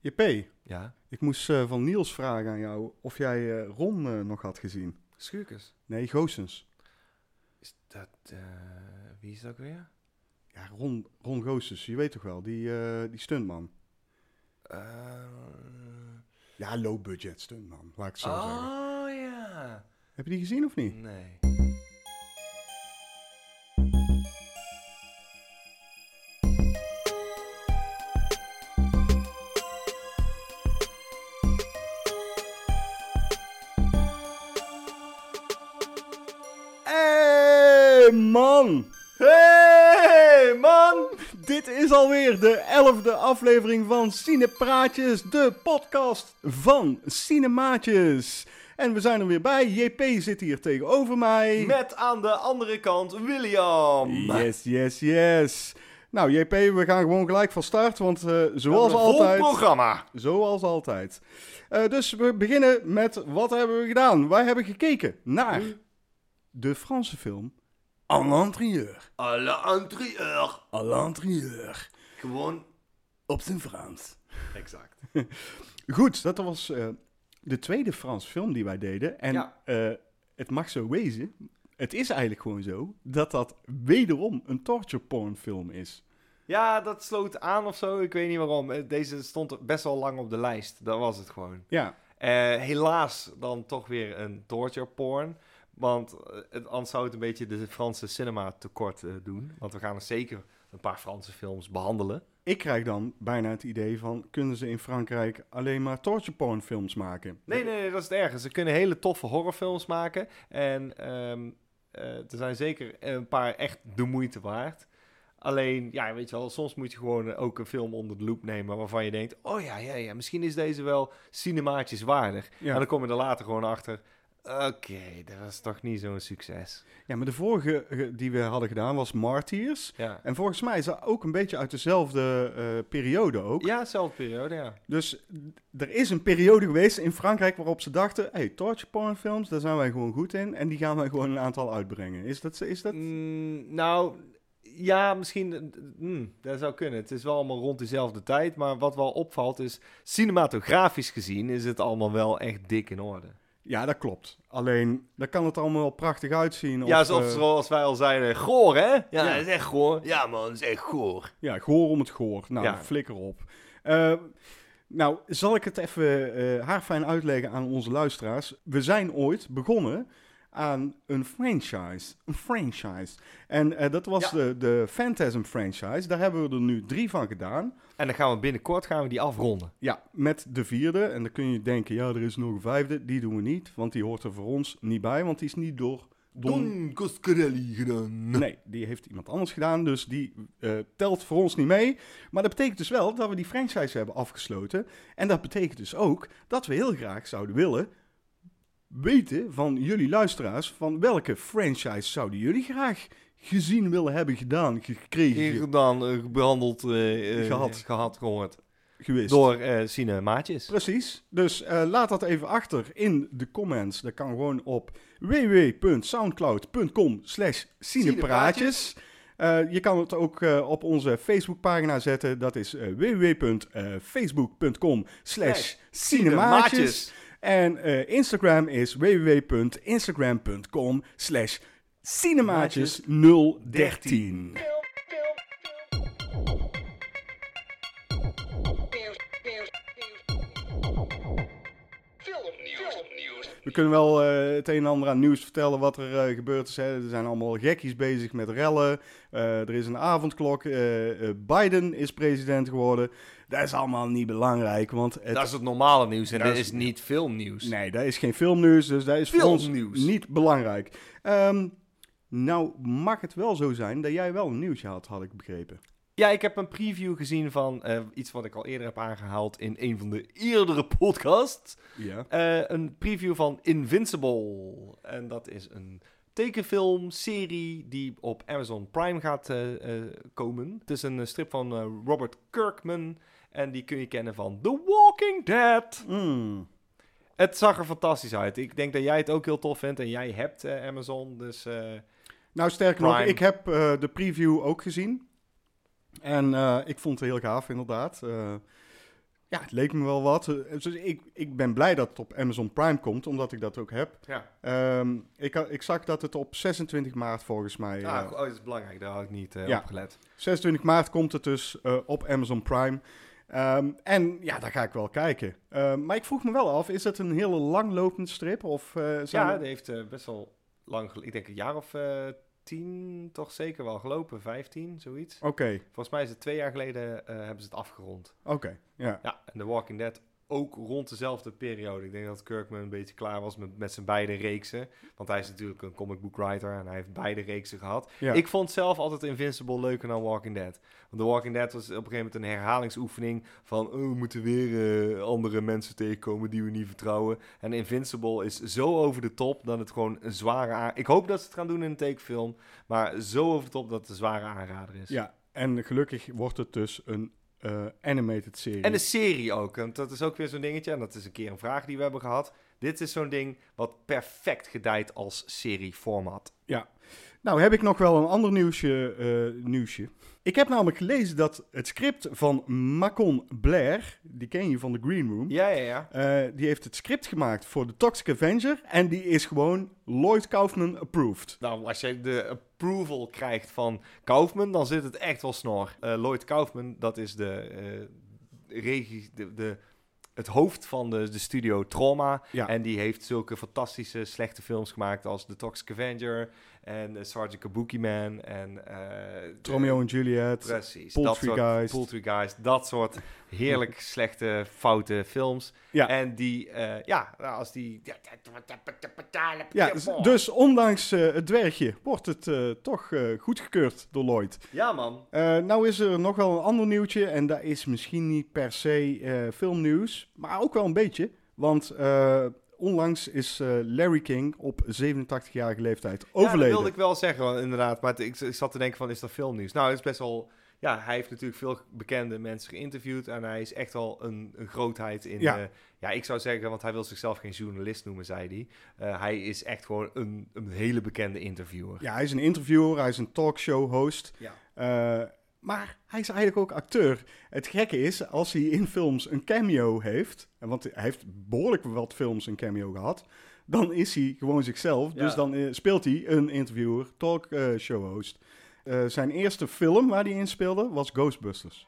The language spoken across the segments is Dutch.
JP, Ja. ik moest eh, van Niels vragen aan jou of jij eh, Ron eh, nog had gezien. Schuurkes. Nee, Goossens. Is dat, wie is dat weer? Ja, Ron, Ron Goossens, je weet toch wel, die, die stuntman. Ja, low budget stuntman, laat ik het zo zeggen. oh ja. Heb je die gezien of niet? Nee. Is alweer de elfde aflevering van Cinepraatjes, de podcast van Cinemaatjes. En we zijn er weer bij. JP zit hier tegenover mij. Met aan de andere kant William. Yes, yes, yes. Nou, JP, we gaan gewoon gelijk van start, want eh, zoals Een vol altijd... programma. Zoals altijd. Eh, dus we beginnen met wat hebben we gedaan? Wij hebben gekeken naar de Franse film À l'intérieur. Alle interieur. À l'intérieur. Gewoon. Op zijn Frans. Exact. Goed, dat was eh, de tweede Franse film die wij deden. En Ja. eh, het mag zo wezen, het is eigenlijk gewoon zo, dat dat wederom een torture porn film is. Ja, dat sloot aan of zo. Ik weet niet waarom. Eh, Deze stond best wel lang op de lijst. Dat was het gewoon. Ja, helaas dan toch weer een torture porn. Want eh, het, anders zou het een beetje de Franse cinema tekort eh, doen. Want we gaan er zeker een paar Franse films behandelen. ik krijg dan bijna het idee van, kunnen ze in Frankrijk alleen maar torture porn films maken? Nee, nee, nee, dat is het ergste. Ze kunnen hele toffe horrorfilms maken. En ehm, eh, er zijn zeker een paar echt de moeite waard. Alleen, ja, weet je wel, soms moet je gewoon ook een film onder de loep nemen waarvan je denkt, oh ja, ja, ja, misschien is deze wel cinemaatjes waardig. Ja. En dan kom je er later gewoon achter, oké, dat was toch niet zo'n succes. Ja, maar de vorige die we hadden gedaan was Martyrs. Ja, En volgens mij is dat ook een beetje uit dezelfde eh, periode ook. ja dezelfde periode, ja. Dus er is een periode geweest in Frankrijk waarop ze dachten... hey, torture porn films, daar zijn wij gewoon goed in. En die gaan wij gewoon een aantal uitbrengen. Is dat... Is dat... Mm, nou, ja, misschien. mm, dat zou kunnen. Het is wel allemaal rond dezelfde tijd. Maar wat wel opvalt is. Cinematografisch gezien is het allemaal wel echt dik in orde. Ja, dat klopt. Alleen, daar kan het allemaal wel prachtig uitzien. ja, of, zoals, eh, zoals wij al zeiden. Goor, hè? Ja, Ja. dat is echt goor. Ja, man, dat is echt goor. Ja, goor om het goor. Nou, Ja. flikker op. Eh, nou, zal ik het even eh haarfijn uitleggen aan onze luisteraars. We zijn ooit begonnen aan een franchise. Een franchise. En eh, dat was Ja. de, de Phantasm franchise. Daar hebben we er nu drie van gedaan. En dan gaan we binnenkort gaan we die afronden. Ja, met de vierde. En dan kun je denken, ja, er is nog een vijfde. Die doen we niet, want die hoort er voor ons niet bij. Want die is niet door Don... Don Coscarelli gedaan. Nee, die heeft iemand anders gedaan, dus die eh, telt voor ons niet mee. Maar dat betekent dus wel dat we die franchise hebben afgesloten. En dat betekent dus ook dat we heel graag zouden willen weten van jullie luisteraars... van welke franchise zouden jullie graag gezien willen hebben, gedaan, gekregen, gedaan, eh, behandeld, eh, eh, Gehad. gehad, gehoord. geweest. Door eh cinemaatjes. Precies. Dus laat dat even achter in de comments. Dat kan gewoon op www.soundcloud.com slash cinepraatjes. Je kan het ook op onze Facebookpagina zetten. Dat is www.facebook.com slash cinemaatjes. En eh, Instagram is www.instagram.com slash cinemaatjes 013. We kunnen wel eh, het een en ander aan nieuws vertellen wat er eh, gebeurd is. Hè. Er zijn allemaal gekkies bezig met rellen. Eh, er is een avondklok. Biden is president geworden. Dat is allemaal niet belangrijk, want het, Dat is het normale nieuws en Dat dat is- is niet filmnieuws. nee, dat is geen filmnieuws, dus dat is voor ons Filmnieuws. niet belangrijk. Ehm, nou, mag het wel zo zijn dat jij wel een nieuwsje had, had ik begrepen. Ja, ik heb een preview gezien van eh, iets wat ik al eerder heb aangehaald in een van de eerdere podcasts. Ja. Eh, een preview van Invincible. En dat is een tekenfilm, serie die op Amazon Prime gaat eh, komen. Het is een strip van Robert Kirkman. En die kun je kennen van The Walking Dead. Mm. Het zag er fantastisch uit. Ik denk dat jij het ook heel tof vindt. En jij hebt Amazon, dus... Nou, sterker nog, Prime. ik heb de preview ook gezien. En eh, ik vond het heel gaaf, inderdaad. Eh, ja, het leek me wel wat. Eh, Dus ik, ik ben blij dat het op Amazon Prime komt, omdat ik dat ook heb. Ja, Ehm, ik, ik zag dat het op 26 maart volgens mij... ah, oh, dat is belangrijk, daar had ik niet Ja. op gelet. 26 maart komt het dus op Amazon Prime. Ehm, en ja, daar ga ik wel kijken. Ehm, maar ik vroeg me wel af, is het een hele langlopende strip? Of Ja, er- die heeft best wel lang, ik denk een jaar of eh, tien toch zeker wel gelopen, 15, zoiets. Oké, Volgens mij is het twee jaar geleden eh, hebben ze het afgerond. oké, ja. Ja, en The Walking Dead ook rond dezelfde periode. Ik denk dat Kirkman een beetje klaar was met, met zijn beide reeksen. Want hij is natuurlijk een comic book writer en hij heeft beide reeksen gehad. ja. Ik vond zelf altijd Invincible leuker dan Walking Dead. Want The Walking Dead was op een gegeven moment een herhalingsoefening van... Oh, we moeten weer eh, andere mensen tegenkomen die we niet vertrouwen. En Invincible is zo over de top dat het gewoon een zware... aan- Ik hoop dat ze het gaan doen in een tekenfilm. Maar zo over de top dat het een zware aanrader is. ja, en gelukkig wordt het dus een eh, animated serie. En de serie ook. Want dat is ook weer zo'n dingetje. En dat is een keer een vraag die we hebben gehad. Dit is zo'n ding wat perfect gedijt als serieformat. Nou, heb ik nog wel een ander nieuwsje, eh, nieuwsje. Ik heb namelijk gelezen dat het script van Macon Blair, die ken je van The Green Room, Ja, ja, ja. eh, die heeft het script gemaakt voor The Toxic Avenger en die is gewoon Lloyd Kaufman approved. Nou, als je de approval krijgt van Kaufman, dan zit het echt wel snor. Eh, Lloyd Kaufman, dat is de, eh, regie, de, de, het hoofd van de, de studio Trauma. Ja. En die heeft zulke fantastische, slechte films gemaakt als The Toxic Avenger en uh, Sergeant Kabuki Man en... eh, Romeo en Juliet. Precies. Poltergeist. Dat soort, Poltergeist. Dat soort heerlijk slechte, foute films. Ja. En die, eh, ja, nou, als die... Ja, dus, dus ondanks het dwergje wordt het toch goedgekeurd door Lloyd. Ja, man. Nou is er nog wel een ander nieuwtje en dat is misschien niet per se filmnieuws, maar ook wel een beetje. Want eh, onlangs is eh, Larry King op 87-jarige leeftijd Ja, dat overleden. wilde ik wel zeggen, inderdaad. Maar ik, ik zat te denken van, is dat filmnieuws? Nou, het is best wel... Ja, hij heeft natuurlijk veel bekende mensen geïnterviewd. En hij is echt wel een, een grootheid in... Ja. Ja. ja, ik zou zeggen, want hij wil zichzelf geen journalist noemen, zei hij. Eh, hij is echt gewoon een, een hele bekende interviewer. Ja, hij is een interviewer, hij is een talkshow-host. Ja. Eh, maar hij is eigenlijk ook acteur. Het gekke is, als hij in films een cameo heeft, en want hij heeft behoorlijk wat films een cameo gehad, dan is hij gewoon zichzelf. Ja. Dus dan eh, speelt hij een interviewer, talkshow-host. Eh, zijn eerste film waar hij in speelde was Ghostbusters.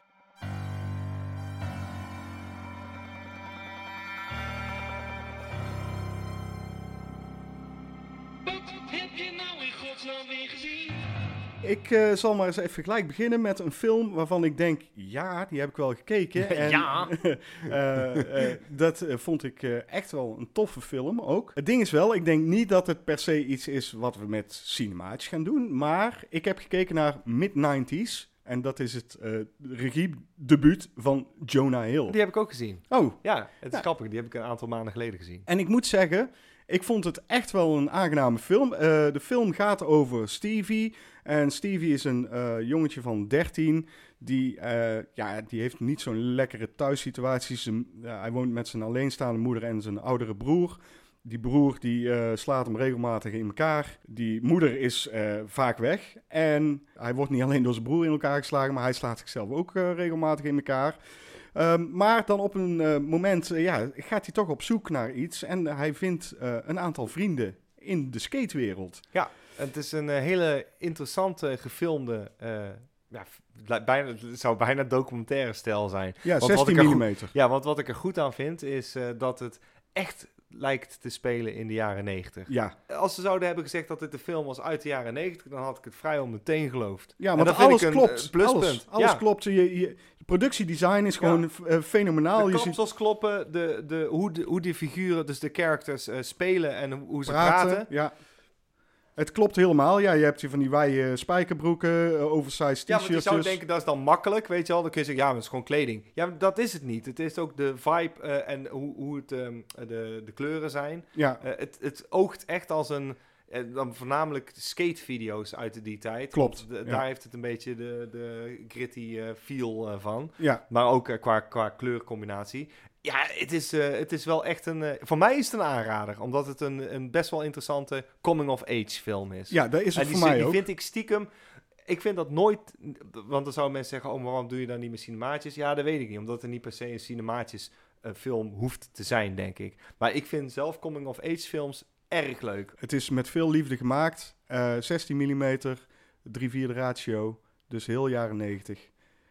Wat heb je nou in godsnaam weer gezien? Ik eh, zal maar eens even gelijk beginnen met een film waarvan ik denk, ja, die heb ik wel gekeken. En, Ja. eh, eh, dat vond ik echt wel een toffe film ook. Het ding is wel, ik denk niet dat het per se iets is wat we met cinematisch gaan doen. Maar ik heb gekeken naar Mid-90s. En dat is het eh regiedebuut van Jonah Hill. Die heb ik ook gezien. Oh, Ja, het is Ja. grappig. Die heb ik een aantal maanden geleden gezien. En ik moet zeggen, ik vond het echt wel een aangename film. Eh, de film gaat over Stevie. En Stevie is een eh, jongetje van 13. Die, eh, ja, die heeft niet zo'n lekkere thuissituatie. Hij woont met zijn alleenstaande moeder en zijn oudere broer. Die broer die slaat hem regelmatig in elkaar. Die moeder is vaak weg. En hij wordt niet alleen door zijn broer in elkaar geslagen, maar hij slaat zichzelf ook regelmatig in elkaar. Ehm, maar dan op een eh, moment eh, ja, gaat hij toch op zoek naar iets. En hij vindt eh, een aantal vrienden in de skatewereld. Het is een hele interessante gefilmde... ja, bijna, het zou bijna documentaire stijl zijn. Ja, Want wat 16 ik er mm. Ja, want wat ik er goed aan vind, is dat het echt lijkt te spelen in de jaren 90. Ja, Als ze zouden hebben gezegd dat dit een film was uit de jaren 90, dan had ik het vrijwel meteen geloofd. ja want alles ik klopt. eh, pluspunt. Alles, alles Ja. klopt. Je, je, productiedesign is gewoon eh, fenomenaal. de Je ziet kapsels kloppen, de, de, hoe, de, hoe die figuren, dus de characters, eh, spelen en hoe ze praten. praten. Ja. Het klopt helemaal. Ja, je hebt hier van die wijde spijkerbroeken, eh, oversized Ja, want je zou denken dat is dan makkelijk, weet je wel. Dan kun je zeggen, ja, maar het is gewoon kleding. Ja, maar dat is het niet. Het is ook de vibe eh, en hoe, hoe het, ehm, de, de kleuren zijn. Ja, Eh, het, het oogt echt als een... eh, dan voornamelijk skatevideo's uit die tijd. Klopt, Want de- ja. Daar heeft het een beetje de, de gritty feel van. ja. Maar ook qua, qua kleurcombinatie. Ja, het is, eh, het is wel echt een... eh, voor mij is het een aanrader. Omdat het een, een best wel interessante coming-of-age film is. ja, dat is het die, voor mij die ook. vind ik stiekem... ik vind dat nooit... Want dan zouden mensen zeggen, oh, maar waarom doe je dan niet met cinemaatjes? Ja, dat weet ik niet, omdat er niet per se een cinemaatjes eh, film hoeft te zijn, denk ik. Maar ik vind zelf coming-of-age films erg leuk. Het is met veel liefde gemaakt. eh 16 mm, 3 4 ratio. Dus heel jaren 90.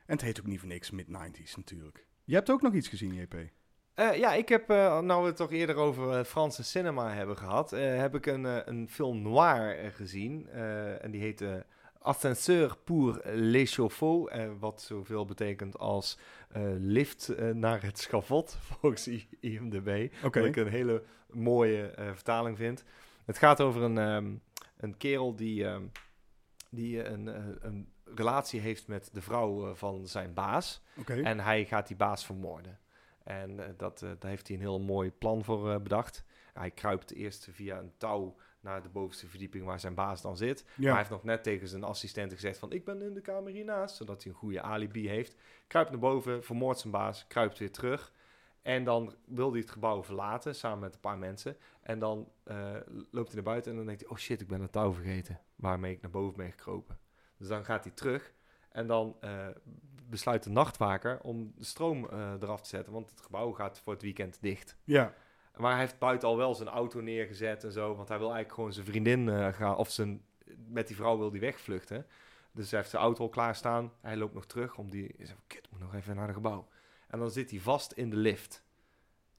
En het heet ook niet voor niks mid-90s natuurlijk. Je hebt ook nog iets gezien, JP. Eh, ja, ik heb, eh, nou we het toch eerder over eh, Franse cinema hebben gehad, eh, heb ik een, een film noir gezien. en die heet eh, Ascenseur pour eh, wat zoveel betekent als lift naar het schavot, volgens IMDb. Oké. Wat ik een hele mooie vertaling vind. Het gaat over een, ehm, een kerel die, ehm, die een, een relatie heeft met de vrouw van zijn baas. En hij gaat die baas vermoorden. En eh, dat, eh, daar heeft hij een heel mooi plan voor eh, bedacht. Hij kruipt eerst via een touw naar de bovenste verdieping waar zijn baas dan zit. Maar hij heeft nog net tegen zijn assistenten gezegd van... ik ben in de kamer hiernaast, zodat hij een goede alibi heeft. Kruipt naar boven, vermoordt zijn baas, kruipt weer terug. En dan wil hij het gebouw verlaten, samen met een paar mensen. En dan loopt hij naar buiten en dan denkt hij... oh shit, ik ben het touw vergeten, waarmee ik naar boven ben gekropen. Dus dan gaat hij terug en dan besluit de nachtwaker om de stroom eh, eraf te zetten. Want het gebouw gaat voor het weekend dicht. ja. Maar hij heeft buiten al wel zijn auto neergezet en zo. Want hij wil eigenlijk gewoon zijn vriendin eh, gaan. Of zijn, met die vrouw wil hij wegvluchten. Dus hij heeft zijn auto al klaarstaan. Hij loopt nog terug om die. Kid, ik moet nog even naar het gebouw. En dan zit hij vast in de lift.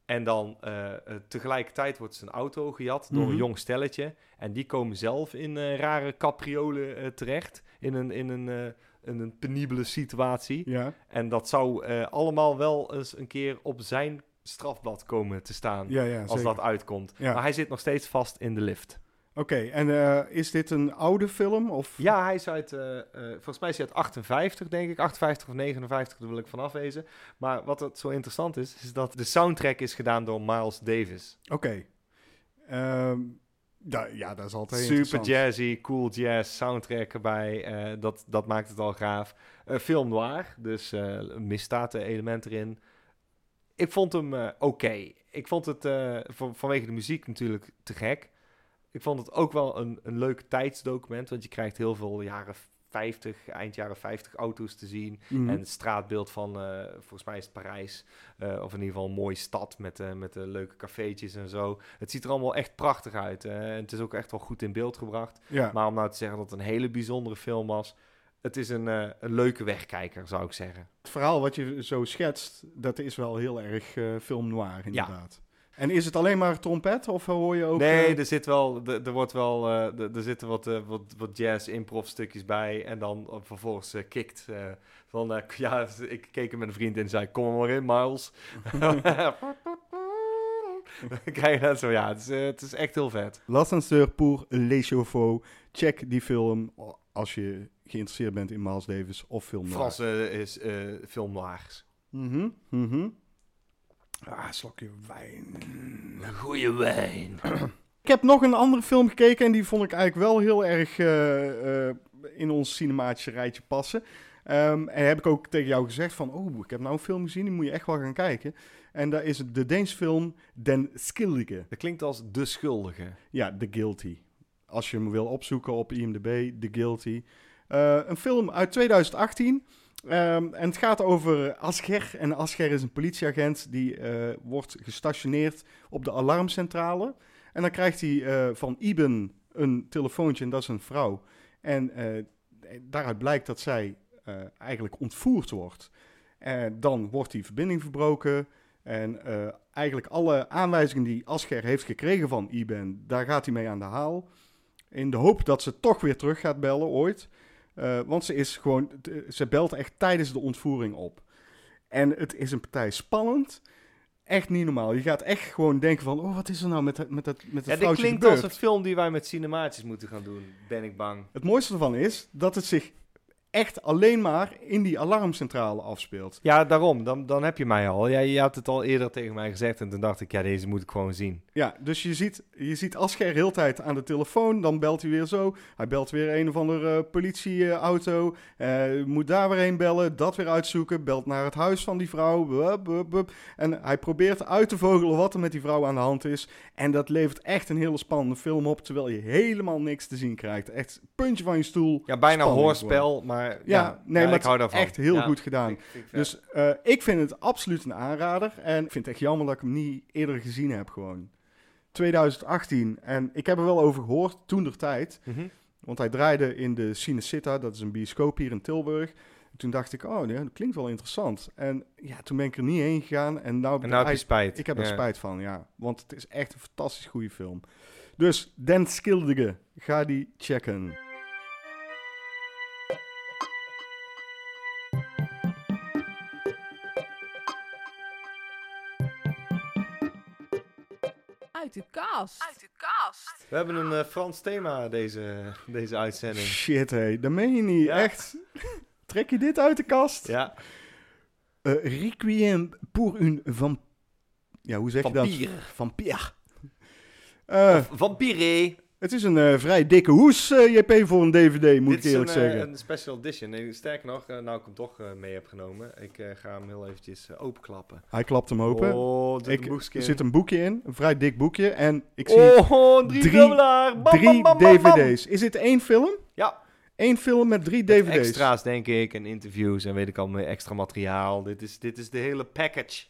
En dan eh, tegelijkertijd wordt zijn auto gejat door Mhm. een jong stelletje. En die komen zelf in rare capriolen terecht. In een, in, een, een penibele situatie. Ja. En dat zou eh, allemaal wel eens een keer op zijn strafblad komen te staan. Ja, ja, als dat uitkomt. Ja. Maar hij zit nog steeds vast in de lift. Oké, en eh, is dit een oude film? Of? Ja, hij is uit, eh, eh, volgens mij is hij uit 58, denk ik. 58 of 59, daar wil ik van afwezen. Maar wat het zo interessant is, is dat de soundtrack is gedaan door Miles Davis. Oké. Ehm, ja, ja, dat is altijd Super jazzy, cool jazz, soundtrack erbij. eh, dat, dat maakt het al gaaf. Eh, film noir, dus eh misstaat element erin. Ik vond hem oké. Ik vond het van, vanwege de muziek natuurlijk te gek. Ik vond het ook wel een, een leuk tijdsdocument, want je krijgt heel veel jaren 50, eind jaren 50 auto's te zien. Mhm. En het straatbeeld van, eh, volgens mij is het Parijs, eh, of in ieder geval een mooie stad met, eh, met de leuke cafeetjes en zo. Het ziet er allemaal echt prachtig uit. en het is ook echt wel goed in beeld gebracht. ja. Maar om nou te zeggen dat het een hele bijzondere film was, het is een, een leuke wegkijker, zou ik zeggen. Het verhaal wat je zo schetst, dat is wel heel erg film noir inderdaad. En is het alleen maar trompet of hoor je ook... nee, eh, er zit wel, er, er wordt wel, eh, er, er zitten wat, eh, wat, wat jazz improv stukjes bij en dan vervolgens eh, kikt eh, van, ja, ik keek er met een vriend in en zei, kom er maar in, Miles. Krijg je dat zo, ja, het is, het is echt heel vet. L'ascenseur pour les chauffeurs. Check die film als je geïnteresseerd bent in Miles Davis of film noir. Frans eh, is eh, film noirs. Mhm, mhm. Ah, slokje wijn. Een goede wijn. Ik heb nog een andere film gekeken en die vond ik eigenlijk wel heel erg eh, eh, in ons cinematische rijtje passen. Ehm, en heb ik ook tegen jou gezegd van, oh, ik heb nou een film gezien, die moet je echt wel gaan kijken. En dat is het de Deense film Den Schuldige. Dat klinkt als de schuldige. Ja, The Guilty. Als je hem wil opzoeken op IMDb, The Guilty. Eh, een film uit 2018. Ehm, en het gaat over Asger. En Asger is een politieagent die eh, wordt gestationeerd op de alarmcentrale. En dan krijgt hij eh, van Iben een telefoontje en dat is een vrouw. En eh, daaruit blijkt dat zij eh, eigenlijk ontvoerd wordt. Eh, dan wordt die verbinding verbroken. En eh, eigenlijk alle aanwijzingen die Asger heeft gekregen van Iben, daar gaat hij mee aan de haal. In de hoop dat ze toch weer terug gaat bellen ooit. Eh, want ze is gewoon, t- ze belt echt tijdens de ontvoering op. En het is een partij spannend. Echt niet normaal. Je gaat echt gewoon denken van, oh, wat is er nou met, dat- met dat, met dat Ja, dit klinkt gebeurd? als een film die wij met cinemaatjes moeten gaan doen, ben ik bang. Het mooiste ervan is dat het zich echt alleen maar in die alarmcentrale afspeelt. Ja, daarom. Dan, dan heb je mij al. Jij je had het al eerder tegen mij gezegd en toen dacht ik, ja, deze moet ik gewoon zien. Ja, dus je ziet, je ziet Asger heel tijd aan de telefoon. Dan belt hij weer zo. Hij belt weer een of andere politieauto. Eh, moet daar weer heen bellen. Dat weer uitzoeken. Belt naar het huis van die vrouw. En hij probeert uit te vogelen wat er met die vrouw aan de hand is. En dat levert echt een hele spannende film op. Terwijl je helemaal niks te zien krijgt. Echt puntje van je stoel. Ja, bijna hoorspel, maar ja, Ja, nee, maar ik hou daarvan. echt heel Ja, goed gedaan. ik- ik. Dus eh, ik vind het absoluut een aanrader. En ik vind het echt jammer dat ik hem niet eerder gezien heb gewoon. 2018. En ik heb er wel over gehoord toen der tijd. Mhm. Want hij draaide in de Cinecitta, dat is een bioscoop hier in Tilburg. Toen dacht ik, oh, nee, dat klinkt wel interessant. En ja, toen ben ik er niet heen gegaan. En nou, En nou heb je spijt. ik heb er Ja. spijt van, ja. Want het is echt een fantastisch goede film. Dus, Den Schilderen, ga die checken. Uit de kast. Uit de kast. We hebben een eh, Frans thema deze, deze uitzending. Shit, hé, dat meen je niet. Ja. Echt? Trek je dit uit de kast? Ja, Eh, Requiem pour une vamp... Ja, hoe zeg je dat? Vampier. Vampier. Eh, Vampire. Het is een eh, vrij dikke hoes, eh, JP, voor een DVD, moet Dit ik is eerlijk een, eh, zeggen. een special edition. Nee, sterker nog, eh, nou ik hem toch eh, mee heb genomen. Ik eh, ga hem heel eventjes eh, openklappen. Hij klapt hem open. Oh, er zit ik, een boekje er in. zit een boekje in, een vrij dik boekje. En ik zie Oh, drie, drie-. Bam, drie bam, bam. DVD's. Is dit één film? Ja. Eén film met drie Met DVD's. Extra's, denk ik. En interviews en weet ik al meer extra materiaal. Dit is, dit is de hele package.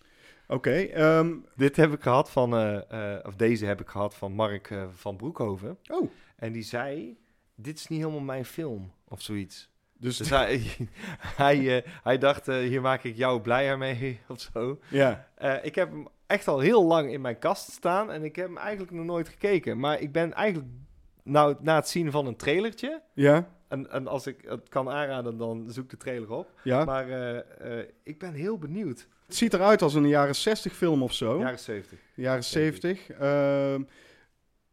Oké, ehm, Dit heb ik gehad van, eh, eh, of deze heb ik gehad van Mark eh, van Broekhoven. oh, En die zei, dit is niet helemaal mijn film, of zoiets. dus, Dus hij, hij, hij dacht, hier maak ik jou blijer mee, of zo. ja. Ik heb hem echt al heel lang in mijn kast staan en ik heb hem eigenlijk nog nooit gekeken. Maar ik ben eigenlijk, nou, na het zien van een trailertje, Ja, en, en als ik het kan aanraden, dan zoek de trailer op. ja. Maar ik ben heel benieuwd. Het ziet eruit als een jaren 60 film of zo. Jaren 70. jaren 70. Ehm,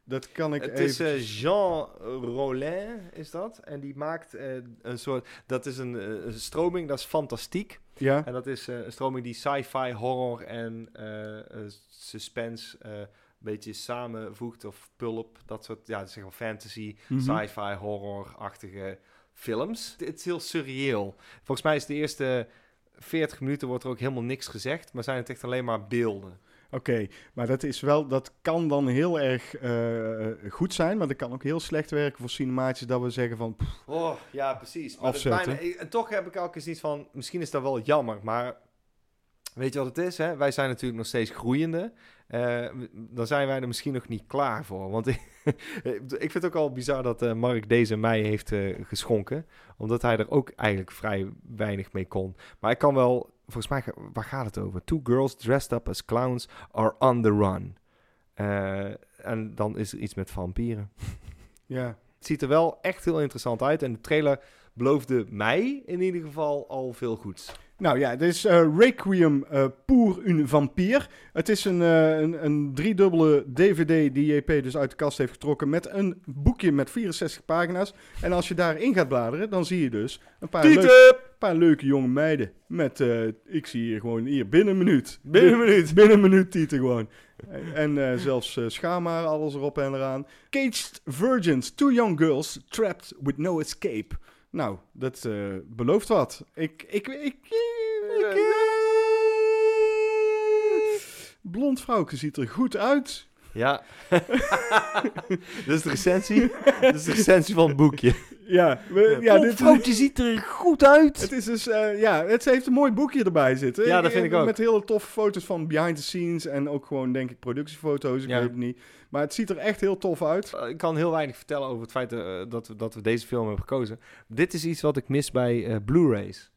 dat kan ik Het even... is eh, Jean Rollin, is dat. En die maakt eh, een soort... Dat is een, eh, een stroming, dat is fantastiek. ja, En dat is een stroming die sci-fi, horror en suspense... een beetje samenvoegt of pulp, dat soort, ja, zeg maar fantasy, Mhm. sci-fi, horror-achtige films. Het is heel surreëel. Volgens mij is de eerste 40 minuten wordt er ook helemaal niks gezegd, maar zijn het echt alleen maar beelden. Oké, maar dat is wel, dat kan dan heel erg eh, goed zijn, maar dat kan ook heel slecht werken voor cinemaatjes dat we zeggen van, pff, Oh, ja, precies. Maar bijna- en toch heb ik elke keer iets van, misschien is dat wel jammer, maar weet je wat het is? Hè? Wij zijn natuurlijk nog steeds groeiende. Eh, dan zijn wij er misschien nog niet klaar voor. Want ik, vind het ook al bizar dat eh, Mark deze mij heeft eh, geschonken. Omdat hij er ook eigenlijk vrij weinig mee kon. Maar ik kan wel, volgens mij, waar gaat het over? Two girls dressed up as clowns are on the run. En dan is er iets met vampieren. ja. Het ziet er wel echt heel interessant uit. En de trailer beloofde mij in ieder geval al veel goeds. Nou ja, dit is eh, Requiem eh, pour une vampire. Het is een, eh, een, een driedubbele DVD die JP dus uit de kast heeft getrokken met een boekje met 64 pagina's. En als je daarin gaat bladeren, dan zie je dus een paar, leuk, paar leuke jonge meiden. Met, ik zie hier gewoon hier binnen een minuut. Binnen een minuut. Binnen een minuut tieten gewoon. En, zelfs uh, schaamhaar, alles erop en eraan. Caged Virgins, two young girls trapped with no escape. Nou, dat eh, belooft wat. Ik, ik, ik, ik, Blond vrouwtje ziet er goed uit. Ja. Dit is de recensie. Dit is de recensie van het boekje. Ja, we, ja dit, vrouwtje ziet er goed uit. het is dus, eh, ja, het heeft een mooi boekje erbij zitten. Ja, dat vind ik ook. Met hele toffe foto's van behind the scenes en ook gewoon, denk ik, productiefoto's. Ik Ja. weet het niet. Maar het ziet er echt heel tof uit. Eh, Ik kan heel weinig vertellen over het feit eh, dat, we, dat we deze film hebben gekozen. Dit is iets wat ik mis bij eh, Blu-rays.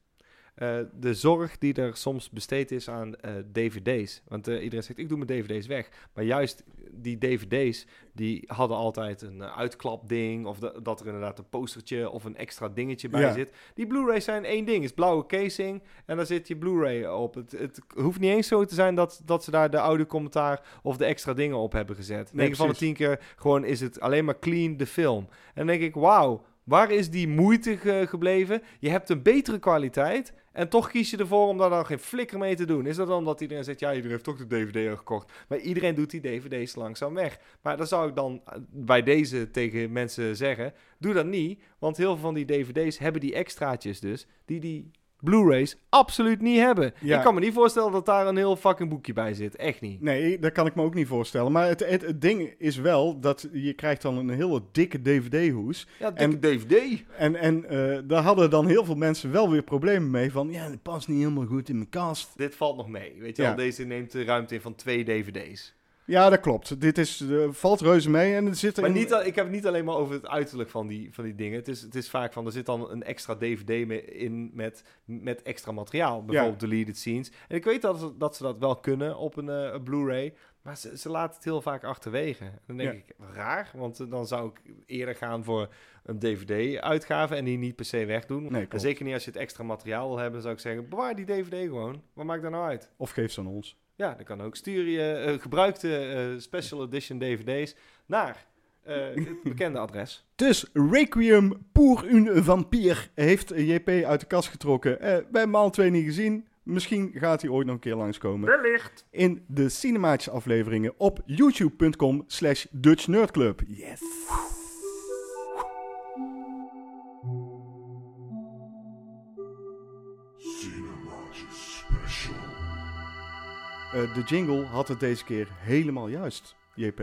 Eh, de zorg die er soms besteed is aan eh, dvd's. Want eh, iedereen zegt, ik doe mijn dvd's weg. Maar juist die dvd's, die hadden altijd een uitklapding... of da dat er inderdaad een postertje of een extra dingetje bij Ja. zit. Die Blu-rays zijn één ding. Is blauwe casing en daar zit je Blu-ray op. Het, het hoeft niet eens zo te zijn dat, dat ze daar de audiocommentaar... of de extra dingen op hebben gezet. Nee, 9 van de precies. 10 keer gewoon is het alleen maar clean de film. En dan denk ik, wauw, Waar is die moeite ge- gebleven? Je hebt een betere kwaliteit en toch kies je ervoor om daar dan geen flikker mee te doen. Is dat dan omdat iedereen zegt, ja, iedereen heeft toch de DVD gekocht. Maar iedereen doet die DVD's langzaam weg. Maar dan zou ik dan eh, bij deze tegen mensen zeggen, doe dat niet. Want heel veel van die DVD's hebben die extraatjes dus, die die Blu-rays absoluut niet hebben. Ja. Ik kan me niet voorstellen dat daar een heel fucking boekje bij zit. Echt niet. Nee, dat kan ik me ook niet voorstellen. Maar het, het, het ding is wel dat je krijgt dan een hele dikke DVD-hoes. Ja, En- dikke DVD. En, en eh, daar hadden dan heel veel mensen wel weer problemen mee. Van, ja, het past niet helemaal goed in mijn kast. Dit valt nog mee. Weet je Ja. wel, deze neemt de ruimte in van twee DVD's. Ja, dat klopt. Dit is, eh, valt reuze mee. En er zit er Maar in- niet, al- ik heb het niet alleen maar over het uiterlijk van die, van die dingen. Het is, het is vaak van, er zit dan een extra DVD mee in met, met extra materiaal. Bijvoorbeeld deleted scenes. En ik weet dat ze dat, ze dat wel kunnen op een, eh, een Blu-ray. Maar ze, ze laten het heel vaak achterwege. Dan denk Ja. ik, raar. Want eh, dan zou ik eerder gaan voor een DVD-uitgave en die niet per se wegdoen. Nee, en zeker niet als je het extra materiaal wil hebben, zou ik zeggen, bewaar die DVD gewoon. Wat maakt dat nou uit? Of geef ze aan ons. Ja, dat kan ook. Stuur je eh, gebruikte eh, special edition DVD's naar eh, het bekende adres. Dus Requiem pour une vampire heeft JP uit de kast getrokken. Eh, wij hebben hem al twee niet gezien. Misschien gaat hij ooit nog een keer langskomen. Wellicht. In de cinematische afleveringen op youtube.com slash Dutch Nerd Club. Yes. Eh, de jingle had het deze keer helemaal juist, JP.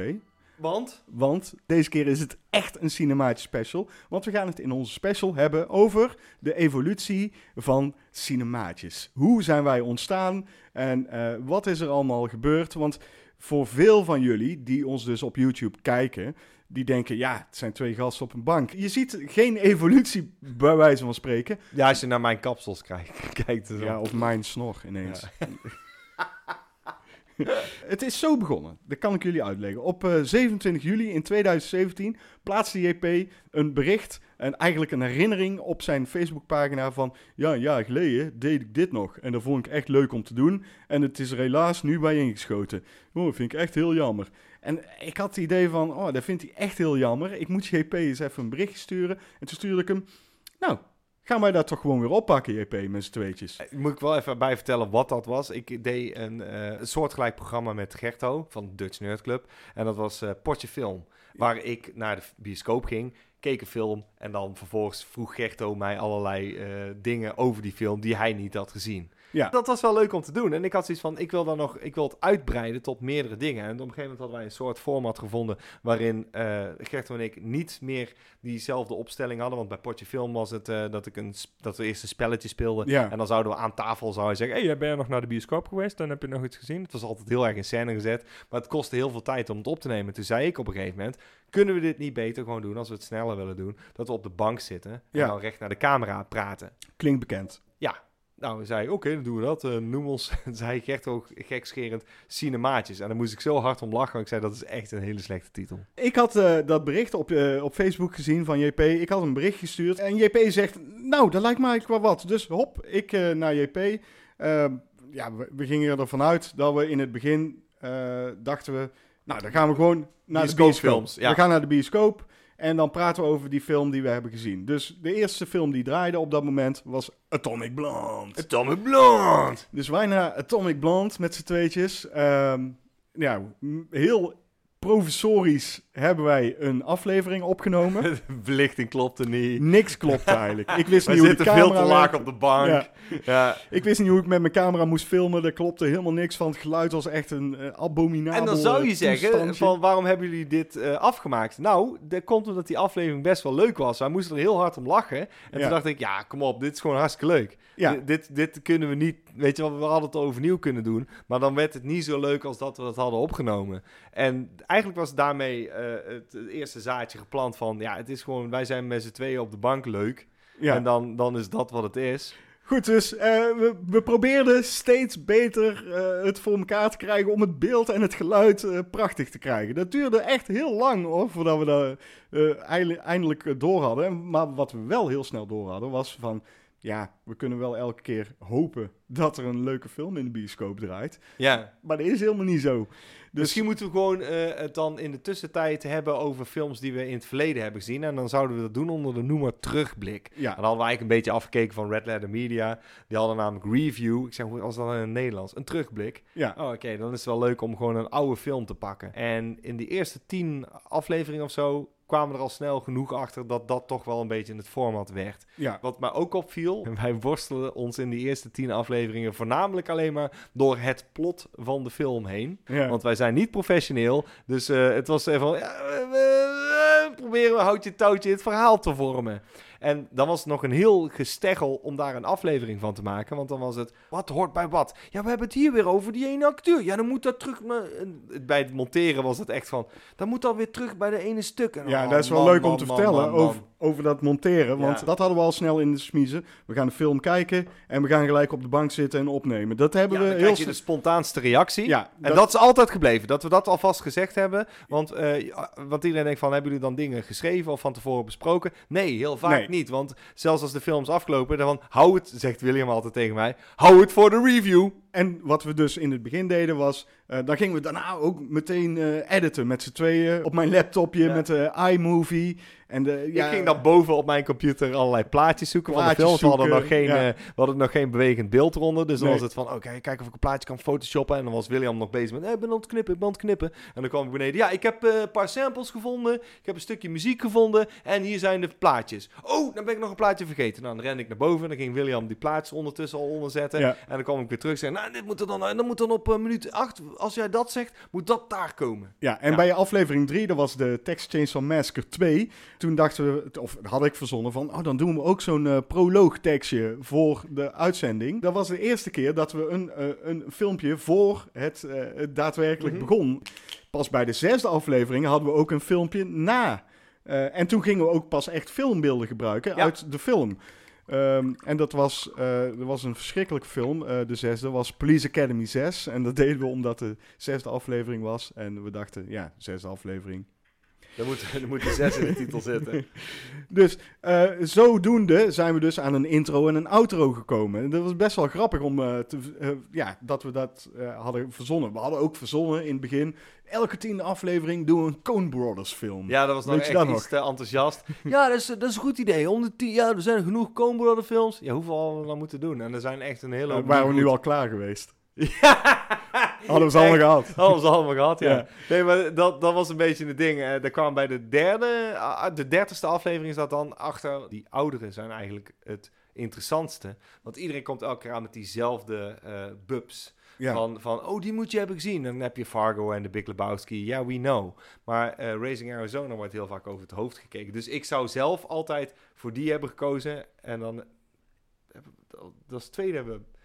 Want? Want deze keer is het echt een cinematisch special. Want we gaan het in onze special hebben over de evolutie van cinemaatjes. Hoe zijn wij ontstaan en eh, wat is er allemaal gebeurd? Want voor veel van jullie die ons dus op YouTube kijken, die denken, ja, het zijn twee gasten op een bank. Je ziet geen evolutie bij wijze van spreken. Ja, als je naar mijn kapsels kijkt. kijkt Ja, ja, of mijn snor ineens. Het is zo begonnen. Dat kan ik jullie uitleggen. Op eh, 27 juli in 2017 plaatste JP een bericht en eigenlijk een herinnering op zijn Facebookpagina van... Ja, een jaar geleden deed ik dit nog en dat vond ik echt leuk om te doen. En het is er helaas nu bij ingeschoten. Oh, dat vind ik echt heel jammer. En ik had het idee van, oh, dat vindt hij echt heel jammer. Ik moet JP eens even een berichtje sturen. En toen stuurde ik hem, nou, gaan wij dat toch gewoon weer oppakken, JP, met z'n tweetjes. Moet ik wel even bij vertellen wat dat was. Ik deed een, eh, soortgelijk programma met Gerto van Dutch Nerd Club. En dat was eh Potje Film. Waar ik naar de bioscoop ging, keek een film. En dan vervolgens vroeg Gerto mij allerlei eh, dingen over die film die hij niet had gezien. Ja. Dat was wel leuk om te doen. En ik had zoiets van, ik wil dan nog, ik wil het uitbreiden tot meerdere dingen. En op een gegeven moment hadden wij een soort format gevonden waarin eh Gerto en ik niet meer diezelfde opstelling hadden. Want bij Potje Film was het eh, dat, ik een, dat we eerst een spelletje speelden. Ja. En dan zouden we aan tafel zou zeggen, hey, ben je nog naar de bioscoop geweest? Dan heb je nog iets gezien. Het was altijd heel erg in scène gezet. Maar het kostte heel veel tijd om het op te nemen. Toen zei ik op een gegeven moment, kunnen we dit niet beter gewoon doen als we het sneller willen doen? Dat we op de bank zitten en Ja. dan recht naar de camera praten. Klinkt bekend. Nou, zei hij, oké, dan doen we dat. Eh, noem ons, zei Gert ook gekscherend, cinemaatjes. En dan moest ik zo hard om lachen. want Ik zei, dat is echt een hele slechte titel. Ik had eh, dat bericht op, eh, op Facebook gezien van JP. Ik had een bericht gestuurd. En JP zegt, nou, dat lijkt me eigenlijk wel wat. Dus hop, ik naar JP. Ehm, ja, we, we gingen ervan uit dat we in het begin dachten we... Nou, dan gaan we gewoon naar de bioscoop. Ja. We gaan naar de bioscoop. En dan praten we over die film die we hebben gezien. Dus de eerste film die draaide op dat moment was Atomic Blonde. Atomic Blonde! Dus wij naar Atomic Blonde met z'n tweetjes. Ehm, ja, heel provisorisch hebben wij een aflevering opgenomen. De belichting klopte niet. Niks klopt eigenlijk. Ik wist niet hoe de zitten veel camera te laag op de bank. Ja. Ja. Ik wist niet hoe ik met mijn camera moest filmen. Er klopte helemaal niks van. Het geluid was echt een eh, abominabel En dan zou je eh, zeggen, van waarom hebben jullie dit eh, afgemaakt? Nou, dat komt omdat die aflevering best wel leuk was. Wij moesten er heel hard om lachen. En Ja. toen dacht ik, ja, kom op, dit is gewoon hartstikke leuk. Ja. Dit, dit kunnen we niet, weet je wel, we hadden het overnieuw kunnen doen. Maar dan werd het niet zo leuk als dat we het hadden opgenomen. En eigenlijk was daarmee het, het eerste zaadje geplant van, ja, het is gewoon, wij zijn met z'n tweeën op de bank leuk. Ja. En dan, dan is dat wat het is. Goed, dus eh, we, we probeerden steeds beter eh, het voor elkaar te krijgen om het beeld en het geluid eh, prachtig te krijgen. Dat duurde echt heel lang hoor, voordat we dat eh, eindelijk, eh, door hadden. En- Maar wat we wel heel snel door hadden was van, ja, we kunnen wel elke keer hopen dat er een leuke film in de bioscoop draait. Ja. Maar dat is helemaal niet zo. Misschien moeten we gewoon eh, het dan in de tussentijd hebben over films die we in het verleden hebben gezien. En dan zouden we dat doen onder de noemer terugblik. Ja, Dan hadden we eigenlijk een beetje afgekeken van Red Letter Media. Die hadden namelijk review. Ik zeg, hoe was dat in het Nederlands? Een terugblik. ja. Oh, oké, dan is het wel leuk om gewoon een oude film te pakken. En in die eerste tien afleveringen of zo kwamen er al snel genoeg achter dat dat toch wel een beetje in het format werd. ja. Wat mij ook opviel, wij worstelen ons in die eerste tien afleveringen voornamelijk alleen maar door het plot van de film heen. ja. Want wij zijn niet professioneel, dus eh, het was even van, ja, we, we- we proberen houtje touwtje het verhaal te vormen. En dan was het nog een heel gesteggel om daar een aflevering van te maken. Want dan was het, wat hoort bij wat? Ja, we hebben het hier weer over die ene acteur. Ja, dan moet dat terug... en Bij het monteren was het echt van, dan moet dat weer terug bij de ene stuk. En, Ja, oh, dat is wel man, leuk om te man, vertellen. Over, over dat monteren. Want Ja. dat hadden we al snel in de smiezen. We gaan de film kijken en we gaan gelijk op de bank zitten en opnemen. Dat hebben Ja, we heel de spontaanste reactie. Ja, En dat, is altijd gebleven, dat we dat alvast gezegd hebben. Want, eh, ja, want iedereen denkt van, hebben jullie dan dingen geschreven of van tevoren besproken? Nee, heel vaak Nee. Niet. Want zelfs als de films afgelopen, dan hou het, zegt William altijd tegen mij, hou het voor de review. En wat we dus in het begin deden was, eh, dan gingen we daarna ook meteen eh, editen met z'n tweeën op mijn laptopje Ja. met de iMovie. En de, ja, ik ging dan boven op mijn computer allerlei plaatjes zoeken van de films. Hadden, nog geen, ja. eh, we hadden nog geen bewegend beeld eronder. Dus dan Nee. was het van, oké, kijk of ik een plaatje kan photoshoppen. En dan was William nog bezig met, eh, ik ben aan het knippen, ik ben aan het knippen. En dan kwam ik beneden, ja, ik heb eh, een paar samples gevonden. Ik heb een stukje muziek gevonden. En hier zijn de plaatjes. Oh, dan ben ik nog een plaatje vergeten. Nou, dan ren ik naar boven. En dan ging William die plaatjes ondertussen al onderzetten. En dan kwam ik weer terug en zei, nou, dit moet er dan, dan moet dan op eh, minuut 8, als jij dat zegt, moet dat daar komen. Ja, en Ja. bij aflevering 3, dat was de Text Chainsaw Massacre 2. Toen dachten we, of had ik verzonnen van, oh, dan doen we ook zo'n eh proloog tekstje voor de uitzending. Dat was de eerste keer dat we een, eh, een filmpje voor het, eh, het daadwerkelijk Mhm. begon. Pas bij de zesde aflevering hadden we ook een filmpje na. Eh, en toen gingen we ook pas echt filmbeelden gebruiken Ja. uit de film. Ehm, en dat was, dat was een verschrikkelijke film. Eh, de zesde was Police Academy 6. En dat deden we omdat de zesde aflevering was. En we dachten, ja, zesde aflevering. Er moet, er moet een 6 in de titel zitten. Dus eh, zodoende zijn we dus aan een intro en een outro gekomen. En dat was best wel grappig om eh, te, eh, ja, dat we dat hadden verzonnen. We hadden ook verzonnen in het begin. Elke tiende aflevering doen we een Coen Brothers film. Ja, dat was nog echt dat iets te enthousiast. ja, dat is, dat is een goed idee. Om de tien, ja, er zijn genoeg Coen Brother films. Ja, hoeveel hadden we dan moeten doen? En er zijn echt een hele hoop waren we nu al klaar geweest. Ja. Hadden we ze allemaal gehad. Hadden we ze allemaal gehad, ja. Ja. Nee, maar dat, dat was een beetje het ding. Eh daar kwam bij de derde, ah, de dertigste aflevering is dat dan achter. Die ouderen zijn eigenlijk het interessantste. Want iedereen komt elke keer aan met diezelfde eh bubs. Ja. Van, van, oh, die moet je hebben gezien. En dan heb je Fargo en de Big Lebowski. Ja, we know. Maar eh, Raising Arizona wordt heel vaak over het hoofd gekeken. Dus ik zou zelf altijd voor die hebben gekozen. En dan, dat is het tweede hebben we.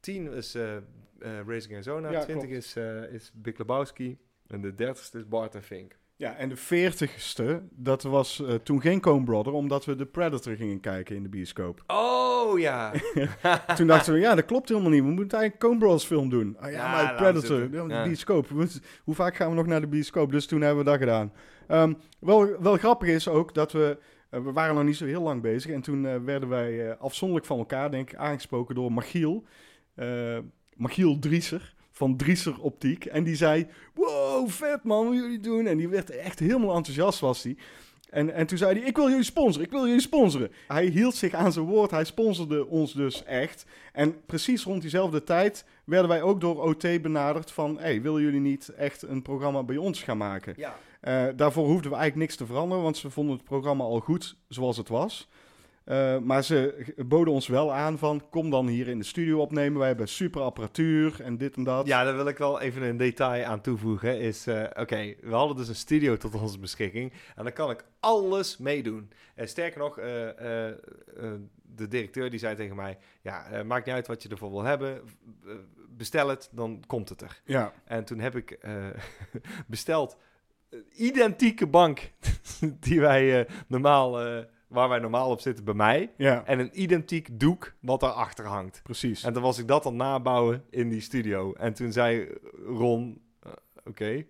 10 is eh eh, Raising Arizona. Ja, 20 klopt. is, eh, is Big Lebowski. En de 30ste is Bart en Fink. Ja, en de veertigste, dat was toen geen Coen Brother, omdat we de Predator gingen kijken in de bioscoop. Oh ja. Toen dachten we, ja, dat klopt helemaal niet. We moeten eigenlijk Coen Brothers film doen. Ah, ja, Ja, maar Predator, de Ja. bioscoop. Hoe vaak gaan we nog naar de bioscoop? Dus toen hebben we dat gedaan. Ehm, wel, wel grappig is ook dat we... we waren nog niet zo heel lang bezig. En toen werden wij afzonderlijk van elkaar, denk ik, aangesproken door Machiel. Eh Machiel Drieser van Drieser Optiek. En die zei, wow, vet man, hoe jullie doen. En die werd echt helemaal enthousiast was hij. En, en toen zei hij, ik wil jullie sponsoren, ik wil jullie sponsoren. Hij hield zich aan zijn woord, hij sponsorde ons dus echt. En precies rond diezelfde tijd werden wij ook door OT benaderd van... hey, willen jullie niet echt een programma bij ons gaan maken? Ja. Eh, daarvoor hoefden we eigenlijk niks te veranderen, want ze vonden het programma al goed zoals het was. Eh, maar ze boden ons wel aan van, kom dan hier in de studio opnemen. Wij hebben super apparatuur en dit en dat. Ja, daar wil ik wel even een detail aan toevoegen. Is, eh, oké, we hadden dus een studio tot onze beschikking. En dan kan ik alles meedoen. En sterker nog, de directeur die zei tegen mij... Ja, maakt niet uit wat je ervoor wil hebben. Bestel het, dan komt het er. Ja, En toen heb ik besteld identieke bank die wij normaal... eh, waar wij normaal op zitten bij mij. ja, En een identiek doek wat daarachter hangt. precies. En toen was ik dat aan het nabouwen in die studio. En toen zei Ron, eh, oké.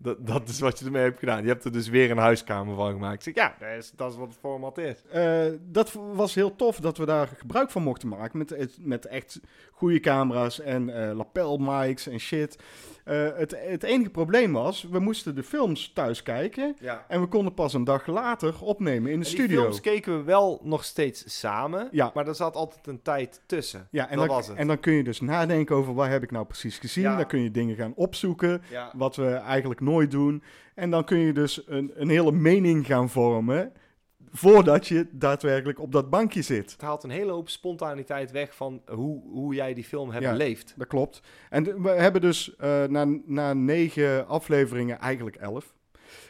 Dat, dat is wat je ermee hebt gedaan. Je hebt er dus weer een huiskamer van gemaakt. Ik zeg, ja, dat is, dat is wat het format is. Eh, dat was heel tof dat we daar gebruik van mochten maken. Met, met echt goede camera's en eh lapelmics en shit. Eh, het, het enige probleem was, we moesten de films thuis kijken. Ja. En we konden pas een dag later opnemen in de Die studio. films keken we wel nog steeds samen. Ja. Maar er zat altijd een tijd tussen. Ja, en dat dan, was het. en dan kun je dus nadenken over waar heb ik nou precies gezien. Ja. Dan kun je dingen gaan opzoeken, ja. wat we eigenlijk nooit doen. En dan kun je dus een, een hele mening gaan vormen, voordat je daadwerkelijk op dat bankje zit. Het haalt een hele hoop spontaniteit weg van hoe, hoe jij die film hebt Ja. beleefd. Dat klopt. En we hebben dus eh, na, na negen afleveringen, eigenlijk elf,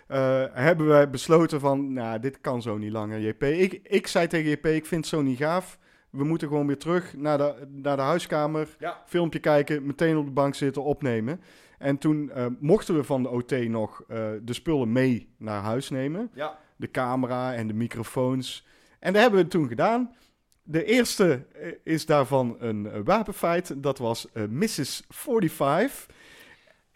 eh, hebben wij besloten van, nou, dit kan zo niet langer, JP. Ik, ik zei tegen JP, ik vind het zo niet gaaf. We moeten gewoon weer terug naar de, naar de huiskamer, Ja. filmpje kijken, meteen op de bank zitten, opnemen. En toen eh, mochten we van de OT nog de spullen mee naar huis nemen. Ja. De camera en de microfoons. En dat hebben we toen gedaan. De eerste eh, is daarvan een eh, wapenfeit. Dat was eh, Mrs. 45.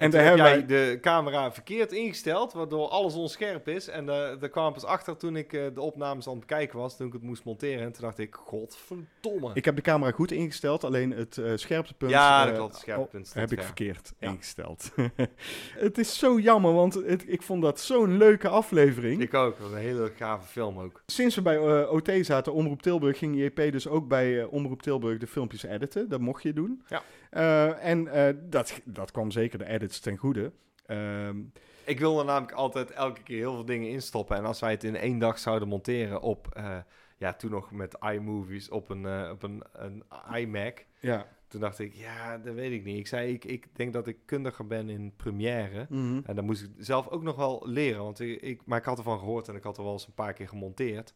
En daar toen heb jij wij... de camera verkeerd ingesteld, waardoor alles onscherp is. En eh daar kwam pas achter toen ik eh, de opnames aan het bekijken was, toen ik het moest monteren. En toen dacht ik, godverdomme. Ik heb de camera goed ingesteld, alleen het eh scherptepunt ja, dat klopt. Scherppunt oh, heb ik ver. verkeerd Ja. ingesteld. het is zo jammer, want het, ik vond dat zo'n leuke aflevering. Ik ook. Dat was een hele gave film ook. Sinds we bij OT zaten, Omroep Tilburg, ging JP dus ook bij Omroep Tilburg de filmpjes editen. Dat mocht je doen. Ja. Eh, en eh, dat, dat kwam zeker de edits ten goede. Ehm, Ik wilde namelijk altijd elke keer heel veel dingen instoppen. En als wij het in één dag zouden monteren op, eh, ja, toen nog met iMovies op een, op een, een iMac. ja. Toen dacht ik, ja, dat weet ik niet. Ik zei, ik, ik denk dat ik kundiger ben in Premiere. Mhm. En dan moest ik zelf ook nog wel leren. Want ik, ik, maar ik had ervan gehoord en ik had er wel eens een paar keer gemonteerd.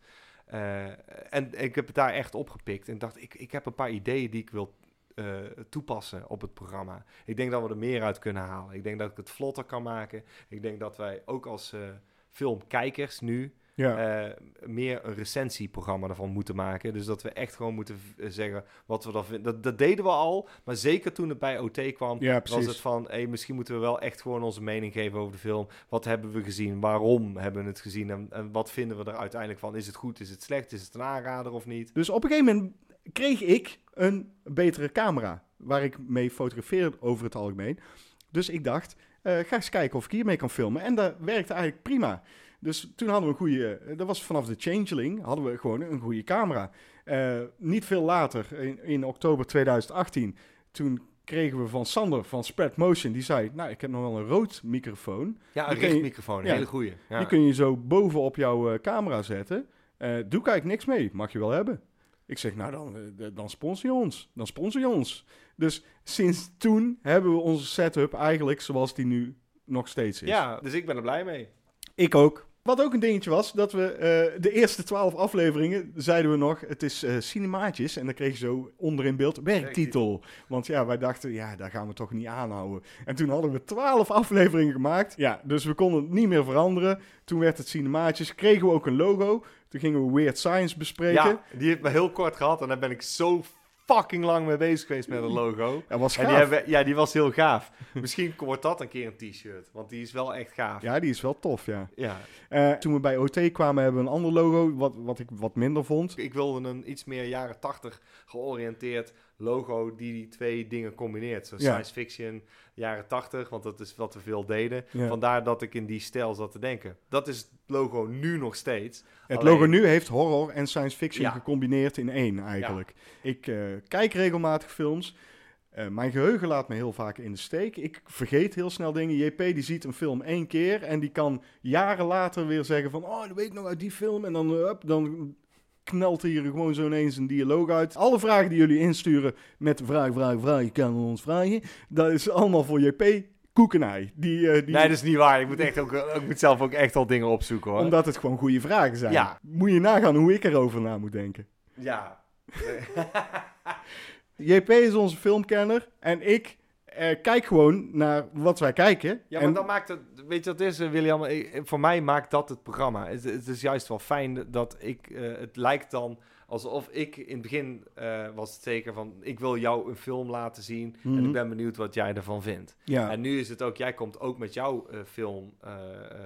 En ik heb het daar echt opgepikt. En dacht, ik, ik heb een paar ideeën die ik wil eh, toepassen op het programma. Ik denk dat we er meer uit kunnen halen. Ik denk dat ik het vlotter kan maken. Ik denk dat wij ook als eh, filmkijkers nu Ja. eh, meer een recensieprogramma ervan moeten maken. Dus dat we echt gewoon moeten zeggen wat we dan vinden. Dat, dat deden we al, maar zeker toen het bij OT kwam, ja, was het van, hey, misschien moeten we wel echt gewoon onze mening geven over de film. Wat hebben we gezien? Waarom hebben we het gezien? En, en wat vinden we er uiteindelijk van? Is het goed? Is het slecht? Is het een aanrader of niet? Dus op een gegeven moment kreeg ik een betere camera. Waar ik mee fotografeer over het algemeen. Dus ik dacht, eh, ga eens kijken of ik hiermee kan filmen. En dat werkte eigenlijk prima. Dus toen hadden we een goede, eh, dat was vanaf de Changeling, hadden we gewoon een goede camera. Eh, niet veel later, in, in oktober 2018, toen kregen we van Sander van Spread Motion, die zei, nou ik heb nog wel een rood microfoon. Ja, een richtmicrofoon, een ja. hele goeie. Ja. Die kun je zo boven op jouw camera zetten. Eh doe eigenlijk niks mee, mag je wel hebben. Ik zeg, nou dan, eh, dan sponsor je ons. Dan sponsor je ons. Dus sinds toen hebben we onze setup eigenlijk zoals die nu nog steeds is. ja, dus ik ben er blij mee. Ik ook. Wat ook een dingetje was, dat we eh, de eerste twaalf afleveringen, zeiden we nog, het is eh cinemaatjes. En dan kreeg je zo onder in beeld werktitel. Want ja, wij dachten, ja, daar gaan we toch niet aanhouden. En toen hadden we twaalf afleveringen gemaakt. Ja, dus we konden het niet meer veranderen. Toen werd het cinemaatjes, kregen we ook een logo. Toen gingen we Weird Science bespreken. Ja, die heeft me heel kort gehad en daar ben ik zo fucking lang mee bezig geweest met een logo. Dat was En die hebben, ja, die was heel gaaf. Misschien wordt dat een keer een t-shirt, want die is wel echt gaaf. Ja, die is wel tof, ja. ja. Eh, toen we bij OT kwamen, hebben we een ander logo, wat, wat ik wat minder vond. Ik wilde een iets meer jaren 80 georiënteerd logo die die twee dingen combineert. Zo Ja. science fiction, jaren 80, want dat is wat we veel deden. Ja. Vandaar dat ik in die stijl zat te denken. Dat is het logo nu nog steeds. Het Alleen- logo nu heeft horror en science fiction Ja. gecombineerd in één eigenlijk. Ik eh, kijk regelmatig films. Eh, mijn geheugen laat me heel vaak in de steek. Ik vergeet heel snel dingen. JP die ziet een film één keer en die kan jaren later weer zeggen van... Oh, dat weet ik nog uit die film. En dan, up, dan knalt hier gewoon zo ineens een dialoog uit. Alle vragen die jullie insturen met vraag, vraag, vraag, je kan ons vragen. Dat is allemaal voor JP koekenij. Die, eh, die, Nee, dat is niet waar. Ik moet, echt ook, ik moet zelf ook echt al dingen opzoeken hoor. omdat het gewoon goede vragen zijn. Ja. Moet je nagaan hoe ik erover na moet denken. Ja. JP is onze filmkenner en ik eh, kijk gewoon naar wat wij kijken. Ja, maar en, dan maakt het, weet je wat is, eh, William? Eh, Voor mij maakt dat het programma. Het, het is juist wel fijn dat ik, eh, het lijkt dan Alsof ik in het begin eh, was het zeker van, ik wil jou een film laten zien en Mhm. ik ben benieuwd wat jij ervan vindt. Ja, En nu is het ook, jij komt ook met jouw eh, film eh, eh,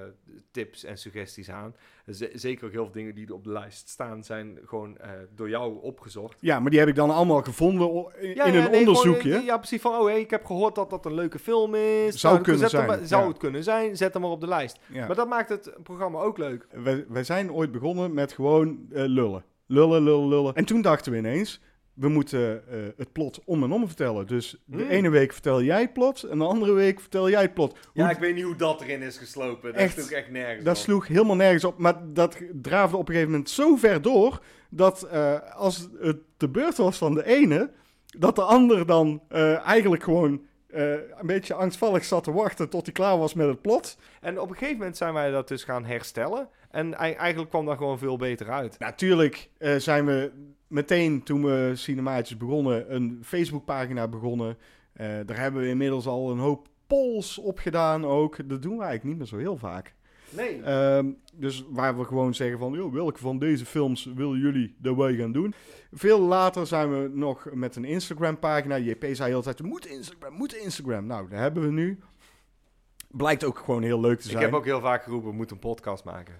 tips en suggesties aan. Z- zeker ook heel veel dingen die er op de lijst staan, zijn gewoon eh, door jou opgezocht. ja, maar die heb ik dan allemaal gevonden in, Ja, in ja, een nee, onderzoekje. gewoon, eh, ja, precies van, oh hey, ik heb gehoord dat dat een leuke film is. Zou Nou, kunnen zijn, maar- zou ja. het kunnen zijn, zet hem maar op de lijst. Ja. Maar dat maakt het programma ook leuk. wij, wij zijn ooit begonnen met gewoon eh, lullen. Lullen, lullen, lullen. En toen dachten we ineens, we moeten eh, het plot om en om vertellen. Dus de Hmm. ene week vertel jij het plot en de andere week vertel jij het plot. Ja, ik weet niet hoe dat erin is geslopen. Dat Echt? ook echt nergens dat op. sloeg helemaal nergens op. Maar dat draafde op een gegeven moment zo ver door... dat eh, als het de beurt was van de ene... dat de ander dan eh, eigenlijk gewoon eh, een beetje angstvallig zat te wachten... tot hij klaar was met het plot. En op een gegeven moment zijn wij dat dus gaan herstellen. En ei- eigenlijk kwam dat gewoon veel beter uit. Natuurlijk eh, zijn we meteen toen we Cinemaatjes begonnen een Facebookpagina begonnen. Eh, daar hebben we inmiddels al een hoop polls op gedaan ook. Dat doen we eigenlijk niet meer zo heel vaak. Nee. Ehm, dus waar we gewoon zeggen van, joh, welke van deze films willen jullie dat wij gaan doen? Veel later zijn we nog met een Instagram pagina. JP zei altijd, moet Instagram, moet Instagram. Nou, dat hebben we nu. Blijkt ook gewoon heel leuk te ik zijn. heb ook heel vaak geroepen, we moeten een podcast maken.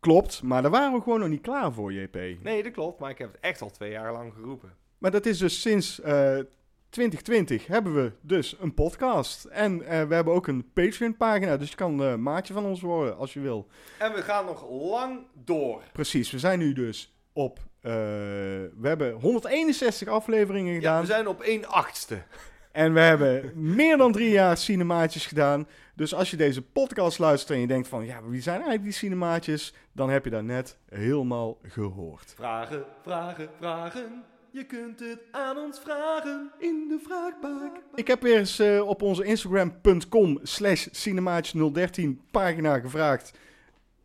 Klopt, maar daar waren we gewoon nog niet klaar voor, JP. Nee, dat klopt. Maar ik heb het echt al twee jaar lang geroepen. Maar dat is dus sinds eh, 2020 hebben we dus een podcast. En eh, we hebben ook een Patreon-pagina, dus je kan eh, maatje van ons worden als je wil. En we gaan nog lang door. Precies, we zijn nu dus op... eh, we hebben 161 afleveringen Ja, gedaan. we zijn op 1 achtste. En we hebben meer dan drie jaar cinemaatjes gedaan. Dus als je deze podcast luistert en je denkt van... Ja, wie zijn eigenlijk die cinemaatjes? Dan heb je dat net helemaal gehoord. Vragen, vragen, vragen. Je kunt het aan ons vragen. in de vraagbak. Ik heb weer eens eh, op onze instagram.com slash cinemaatje013 pagina gevraagd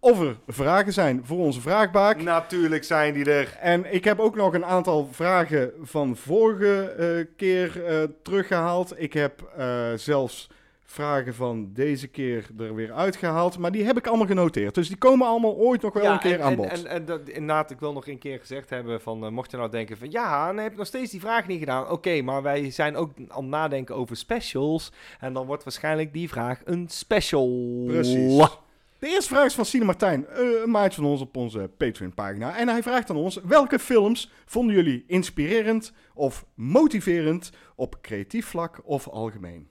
of er vragen zijn voor onze vraagbaak. Natuurlijk zijn die er. En ik heb ook nog een aantal vragen van vorige eh, keer eh, teruggehaald. Ik heb eh, zelfs vragen van deze keer er weer uitgehaald. Maar die heb ik allemaal genoteerd. Dus die komen allemaal ooit nog wel een keer en, aan en, bod. En, en dat, inderdaad, ik wil nog een keer gezegd hebben van, eh, mocht je nou denken van, ja, dan heb ik nog steeds die vraag niet gedaan. Oké, maar wij zijn ook aan het nadenken over specials. En dan wordt waarschijnlijk die vraag een special. Precies. De eerste vraag is van Cine Martijn, eh, een maatje van ons op onze Patreon-pagina. En hij vraagt aan ons, welke films vonden jullie inspirerend of motiverend op creatief vlak of algemeen?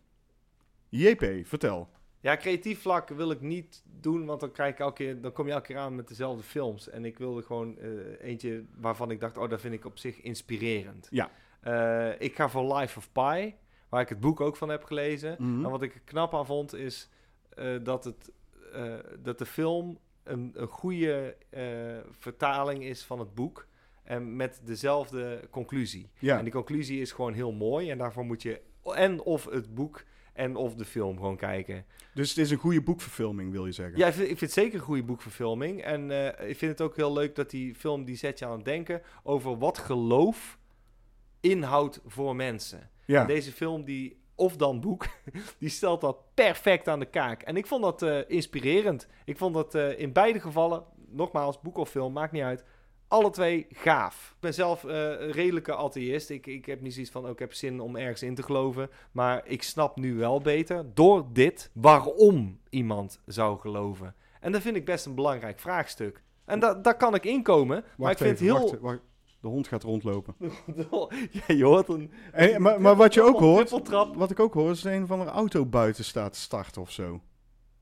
JP, vertel. Ja, creatief vlak wil ik niet doen, want dan, krijg ik elke keer, dan kom je elke keer aan met dezelfde films. En ik wilde gewoon eh, eentje waarvan ik dacht, oh, dat vind ik op zich inspirerend. Ja. Eh, ik ga voor Life of Pi, waar ik het boek ook van heb gelezen. Mhm. En wat ik er knap aan vond, is eh, dat, het, dat de film een, een goede vertaling is van het boek. En met dezelfde conclusie. Ja, En die conclusie is gewoon heel mooi. En daarvoor moet je en of het boek en of de film gewoon kijken. dus het is een goede boekverfilming, wil je zeggen? Ja, ik vind, ik vind het zeker een goede boekverfilming. En eh, ik vind het ook heel leuk dat die film die zet je aan het denken over wat geloof inhoudt voor mensen. Ja. En deze film die of dan boek, die stelt dat perfect aan de kaak. En ik vond dat eh, inspirerend. Ik vond dat eh, in beide gevallen, nogmaals, boek of film, maakt niet uit. Alle twee gaaf. Ik ben zelf eh, een redelijke atheïst. Ik, ik heb niet zoiets van, oh, ik heb zin om ergens in te geloven. Maar ik snap nu wel beter, door dit, waarom iemand zou geloven. En dat vind ik best een belangrijk vraagstuk. En da daar kan ik inkomen. maar ik vind even, het heel... wacht, wacht. De hond gaat rondlopen. ja, je hoort een... Hey, maar, maar wat je ook hoort, wat ik ook hoor, is dat een van de auto buiten staat te starten of zo.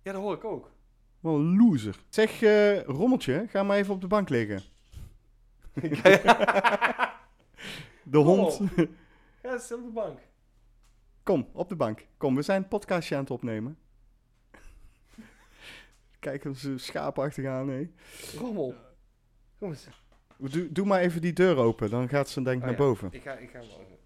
Ja, dat hoor ik ook. Wel een loser. Zeg, eh, Rommeltje, ga maar even op de bank liggen. De hond. Ja, is op de bank. Kom, op de bank. Kom, we zijn een podcastje aan het opnemen. Kijk of ze schaapachtig aan, hé. Rommel. Kom eens. Doe, doe maar even die deur open, dan gaat ze denk ik Oh, naar ja. boven. Ik ga, ik ga hem over.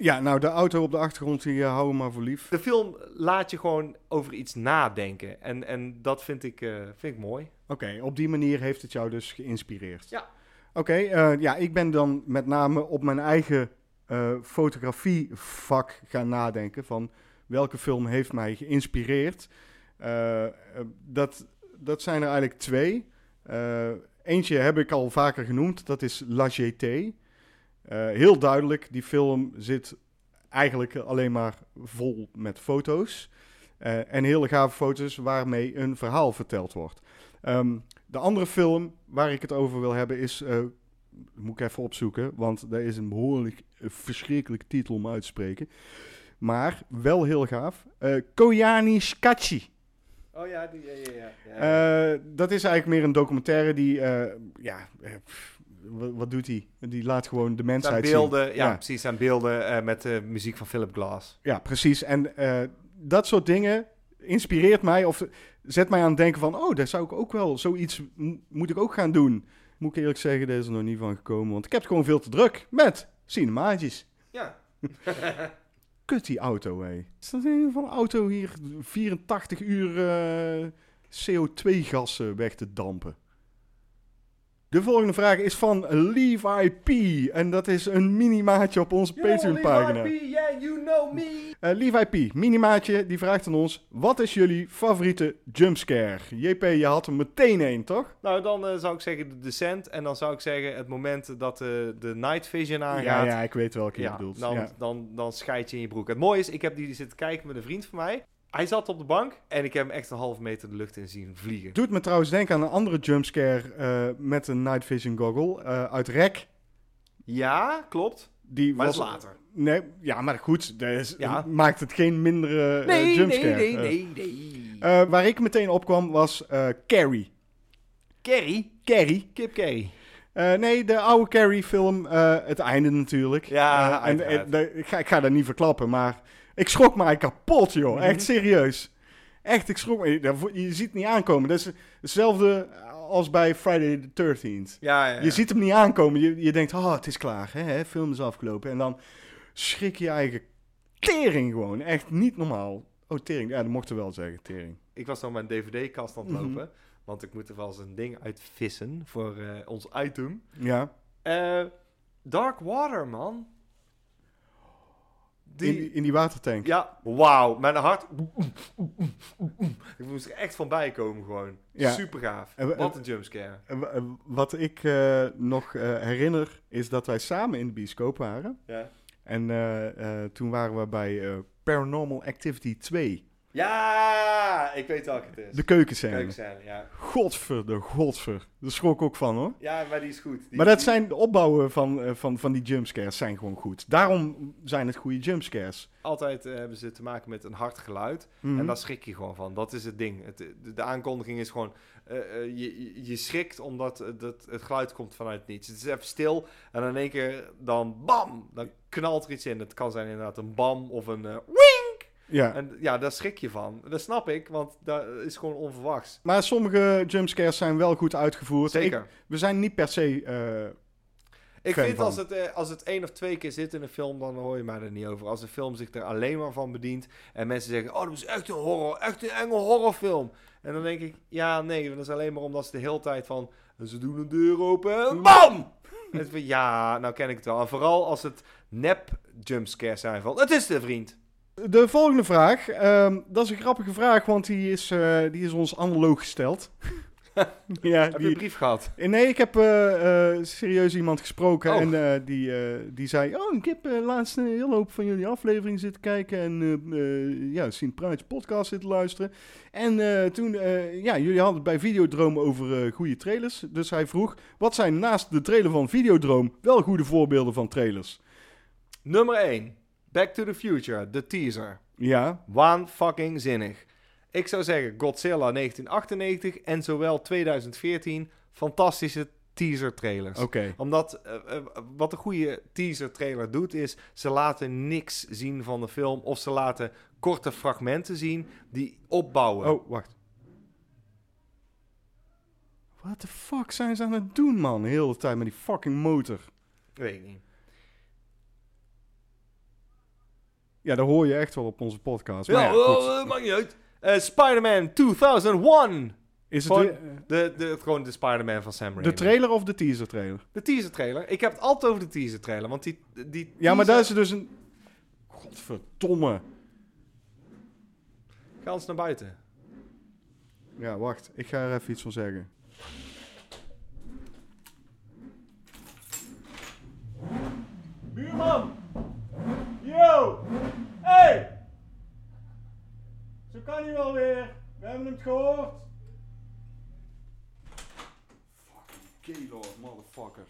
Ja, nou, de auto op de achtergrond, die uh, houden we maar voor lief. De film laat je gewoon over iets nadenken. En, en dat vind ik, eh, vind ik mooi. Oké, op die manier heeft het jou dus geïnspireerd. Ja. Oké, eh, ja, ik ben dan met name op mijn eigen eh, fotografievak gaan nadenken van welke film heeft mij geïnspireerd. Eh, eh, dat, dat zijn er eigenlijk twee. Eh, eentje heb ik al vaker genoemd, dat is La GT. Eh, heel duidelijk, die film zit eigenlijk alleen maar vol met foto's. Eh, en hele gave foto's waarmee een verhaal verteld wordt. Ehm, de andere film waar ik het over wil hebben is... eh, moet ik even opzoeken, want dat is een behoorlijk eh, verschrikkelijke titel om uit te spreken. Maar wel heel gaaf. Eh Koyani Skachi. Oh ja, die, ja, ja, ja. ja. Dat is eigenlijk meer een documentaire die... ja, pff, wat, wat doet hij? Die laat gewoon de zijn mensheid beelden, zien. ja, precies, zijn beelden eh, met de muziek van Philip Glass. Ja, precies. En eh, dat soort dingen inspireert mij of zet mij aan het denken van... oh, daar zou ik ook wel zoiets... moet ik ook gaan doen. Moet ik eerlijk zeggen, daar is er nog niet van gekomen. Want ik heb het gewoon veel te druk met cinemaatjes. Ja. Kut die auto, hé. Is dat een van een auto hier 84 uur eh, CO2-gassen weg te dampen? De volgende vraag is van Levi P. En dat is een minimaatje op onze Patreon-pagina. yeah, you know me. Eh Levi P, minimaatje, die vraagt aan ons... Wat is jullie favoriete jumpscare? JP, je had er meteen één, toch? Nou, dan eh, zou ik zeggen de Descent. En dan zou ik zeggen het moment dat eh, de Night Vision aangaat. Ja, ja, ik weet welke je Ja, bedoelt. dan, Ja. dan, dan scheid je in je broek. Het mooie is, ik heb die zitten kijken met een vriend van mij. Hij zat op de bank en ik heb hem echt een half meter de lucht in zien vliegen. Doet me trouwens denken aan een andere jumpscare eh, met een night vision goggle eh, uit Rek. Ja, klopt. Die Maar was later. Nee, ja, maar goed, Ja. maakt het geen mindere eh, Nee, nee, jumpscare. nee, nee, nee. eh, waar ik meteen op kwam was Carrie. Carrie? Carrie? Kip Carrie. Nee, de oude Carrie-film. het einde natuurlijk. Ja, en, de- ik, ga, ik ga dat niet verklappen, maar ik schrok mij kapot, joh. Mhm. Echt serieus. Echt, ik schrok me. Je, je ziet het niet aankomen. Dat is hetzelfde als bij Friday the 13th. Ja, ja, ja. Je ziet hem niet aankomen. Je, je denkt, oh, het is klaar. Hè, film is afgelopen. En dan schrik je eigen tering gewoon. Echt niet normaal. Oh, tering. Ja, dat mocht er wel zeggen, tering. Ik was nog mijn dvd-kast aan het Mhm. lopen. Want ik moet er wel eens een ding uitvissen voor eh, ons item. Ja. Eh, Dark Water, man. Die, In, die- in die watertank. Ja, wauw. Mijn hart... Ik moest er echt van bij komen gewoon. Ja. Super gaaf. En Wat een jumpscare. Wa- Wat ik eh, nog eh, herinner, is dat wij samen in de bioscoop waren. Ja. En eh, toen waren we bij Paranormal Activity 2. Ja, ik weet welke het is. De keukenscène. Keukenscène, ja. Godver, de godver. Daar schrok ik ook van hoor. Ja, maar die is goed. Die- maar dat die- zijn de opbouwen van, eh, van, van die jumpscares zijn gewoon goed. Daarom zijn het goede jumpscares. Altijd eh, hebben ze te maken met een hard geluid. Mhm. En daar schrik je gewoon van. Dat is het ding. Het, de, de aankondiging is gewoon... eh, je, je- schrikt omdat dat, het geluid komt vanuit niets. Het is even stil en in één keer dan bam! Dan knalt er iets in. Het kan zijn inderdaad een bam of een... Ja. En ja, daar schrik je van. Dat snap ik, want dat is gewoon onverwachts. Maar sommige jumpscares zijn wel goed uitgevoerd. Zeker. Ik- we zijn niet per se... eh, Ik vind van. als het, eh, als het één of twee keer zit in een film, dan hoor je mij er niet over. Als de film zich er alleen maar van bedient en mensen zeggen, oh, dat is echt een horror, echt een enge horrorfilm. En dan denk ik, ja, nee, dat is alleen maar omdat ze de hele tijd van, ze doen een deur open en BAM! En het van, ja, nou ken ik het wel. En vooral als het nep jumpscares zijn van, het is de vriend. De volgende vraag, ehm, dat is een grappige vraag, want die is, eh, die is ons analoog gesteld. ja, Heb je een brief gehad? Eh, nee, ik heb eh, eh, serieus iemand gesproken Oh. en eh, die, eh, die zei, oh, ik heb eh, laatst een hele hoop van jullie afleveringen zitten kijken en eh eh, ja, Sien Praatje podcast zitten luisteren. En eh, toen, eh, ja, jullie hadden het bij Videodroom over eh, goede trailers, dus hij vroeg, wat zijn naast de trailer van Videodroom wel goede voorbeelden van trailers? Nummer 1, Back to the Future, de teaser. Ja, Waan fucking zinnig. Ik zou zeggen Godzilla 1998 en zowel 2014 fantastische teaser trailers. oké. Omdat eh, eh, wat een goede teaser trailer doet is ze laten niks zien van de film of ze laten korte fragmenten zien die opbouwen. Oh, wacht. What the fuck zijn ze aan het doen, man? De hele tijd met die fucking motor. Weet ik niet. Ja, dat hoor je echt wel op onze podcast. Ja, Maar ja, goed. oh, maakt niet uit. Eh, Spider-Man 2001. Is het Gewoon de, De, de, gewoon de Spider-Man van Sam Raimi. de trailer of de teaser trailer? De teaser trailer. Ik heb het altijd over de teaser trailer, want die, die Ja, maar daar is er dus een... Godverdomme. Ga eens naar buiten. Ja, wacht. Ik ga er even iets van zeggen. Buurman! Yo! Hey! Zo kan hij wel weer. We hebben hem gehoord. Fucking Gaylord, motherfucker.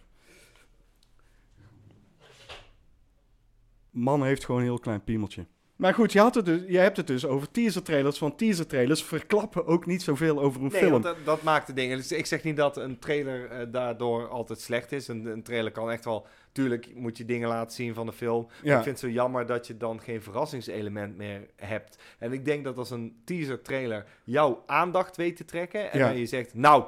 Man heeft gewoon een heel klein piemeltje. Maar goed, je, had het dus, je hebt het dus over teaser trailers. Want teaser trailers verklappen ook niet zoveel over een Nee, film. want dat, dat maakt de dingen. Dus ik zeg niet dat een trailer eh, daardoor altijd slecht is. Een, een trailer kan echt wel... Tuurlijk moet je dingen laten zien van de film. Ja. Ik vind het zo jammer dat je dan geen verrassingselement meer hebt. En ik denk dat als een teaser trailer jouw aandacht weet te trekken... en Ja. dan je zegt, nou,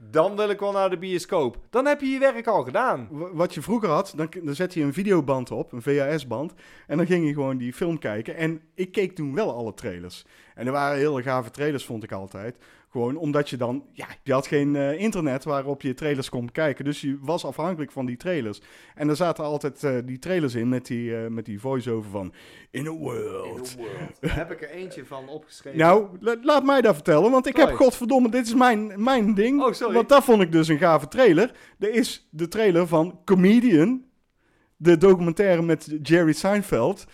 dan wil ik wel naar de bioscoop. Dan heb je je werk al gedaan. Wat je vroeger had, dan, dan zet je een videoband op, een VHS-band. En dan ging je gewoon die film kijken. En ik keek toen wel alle trailers. En er waren hele gave trailers, vond ik altijd. Gewoon omdat je dan, ja, je had geen eh, internet waarop je trailers kon kijken. Dus je was afhankelijk van die trailers. En er zaten altijd eh, die trailers in met die, eh, met die voice-over van In a World. Daar heb ik er eentje van opgeschreven. Nou, la- laat mij dat vertellen, want ik heb, godverdomme, dit is mijn, mijn ding. Oh, sorry. Want dat vond ik dus een gave trailer. Er is de trailer van Comedian, de documentaire met Jerry Seinfeld.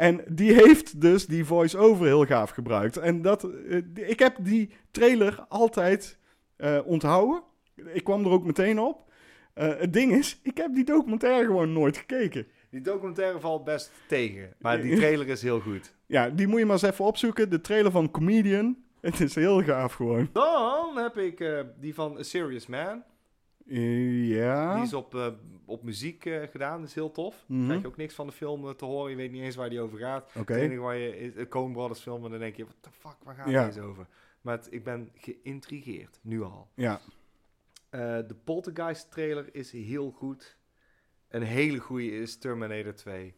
En die heeft dus die voice-over heel gaaf gebruikt. En dat, eh, ik heb die trailer altijd eh, onthouden. Ik kwam er ook meteen op. Eh, het ding is, ik heb die documentaire gewoon nooit gekeken. Die documentaire valt best tegen. Maar die trailer is heel goed. Ja, die moet je maar eens even opzoeken. De trailer van Comedian. Het is heel gaaf gewoon. Dan heb ik die van A Serious Man. Eh, ja. Die is op, eh, op muziek eh, gedaan. Dat is heel tof. Mhm. Krijg je ook niks van de film te horen. Je weet niet eens waar die over gaat. Oké. Het enige waar je is Coen Brothers film en dan denk je, what the fuck, waar gaat Ja. deze over? Maar het- ik ben geïntrigeerd, nu al. Ja. De Poltergeist trailer is heel goed. Een hele goede is Terminator 2.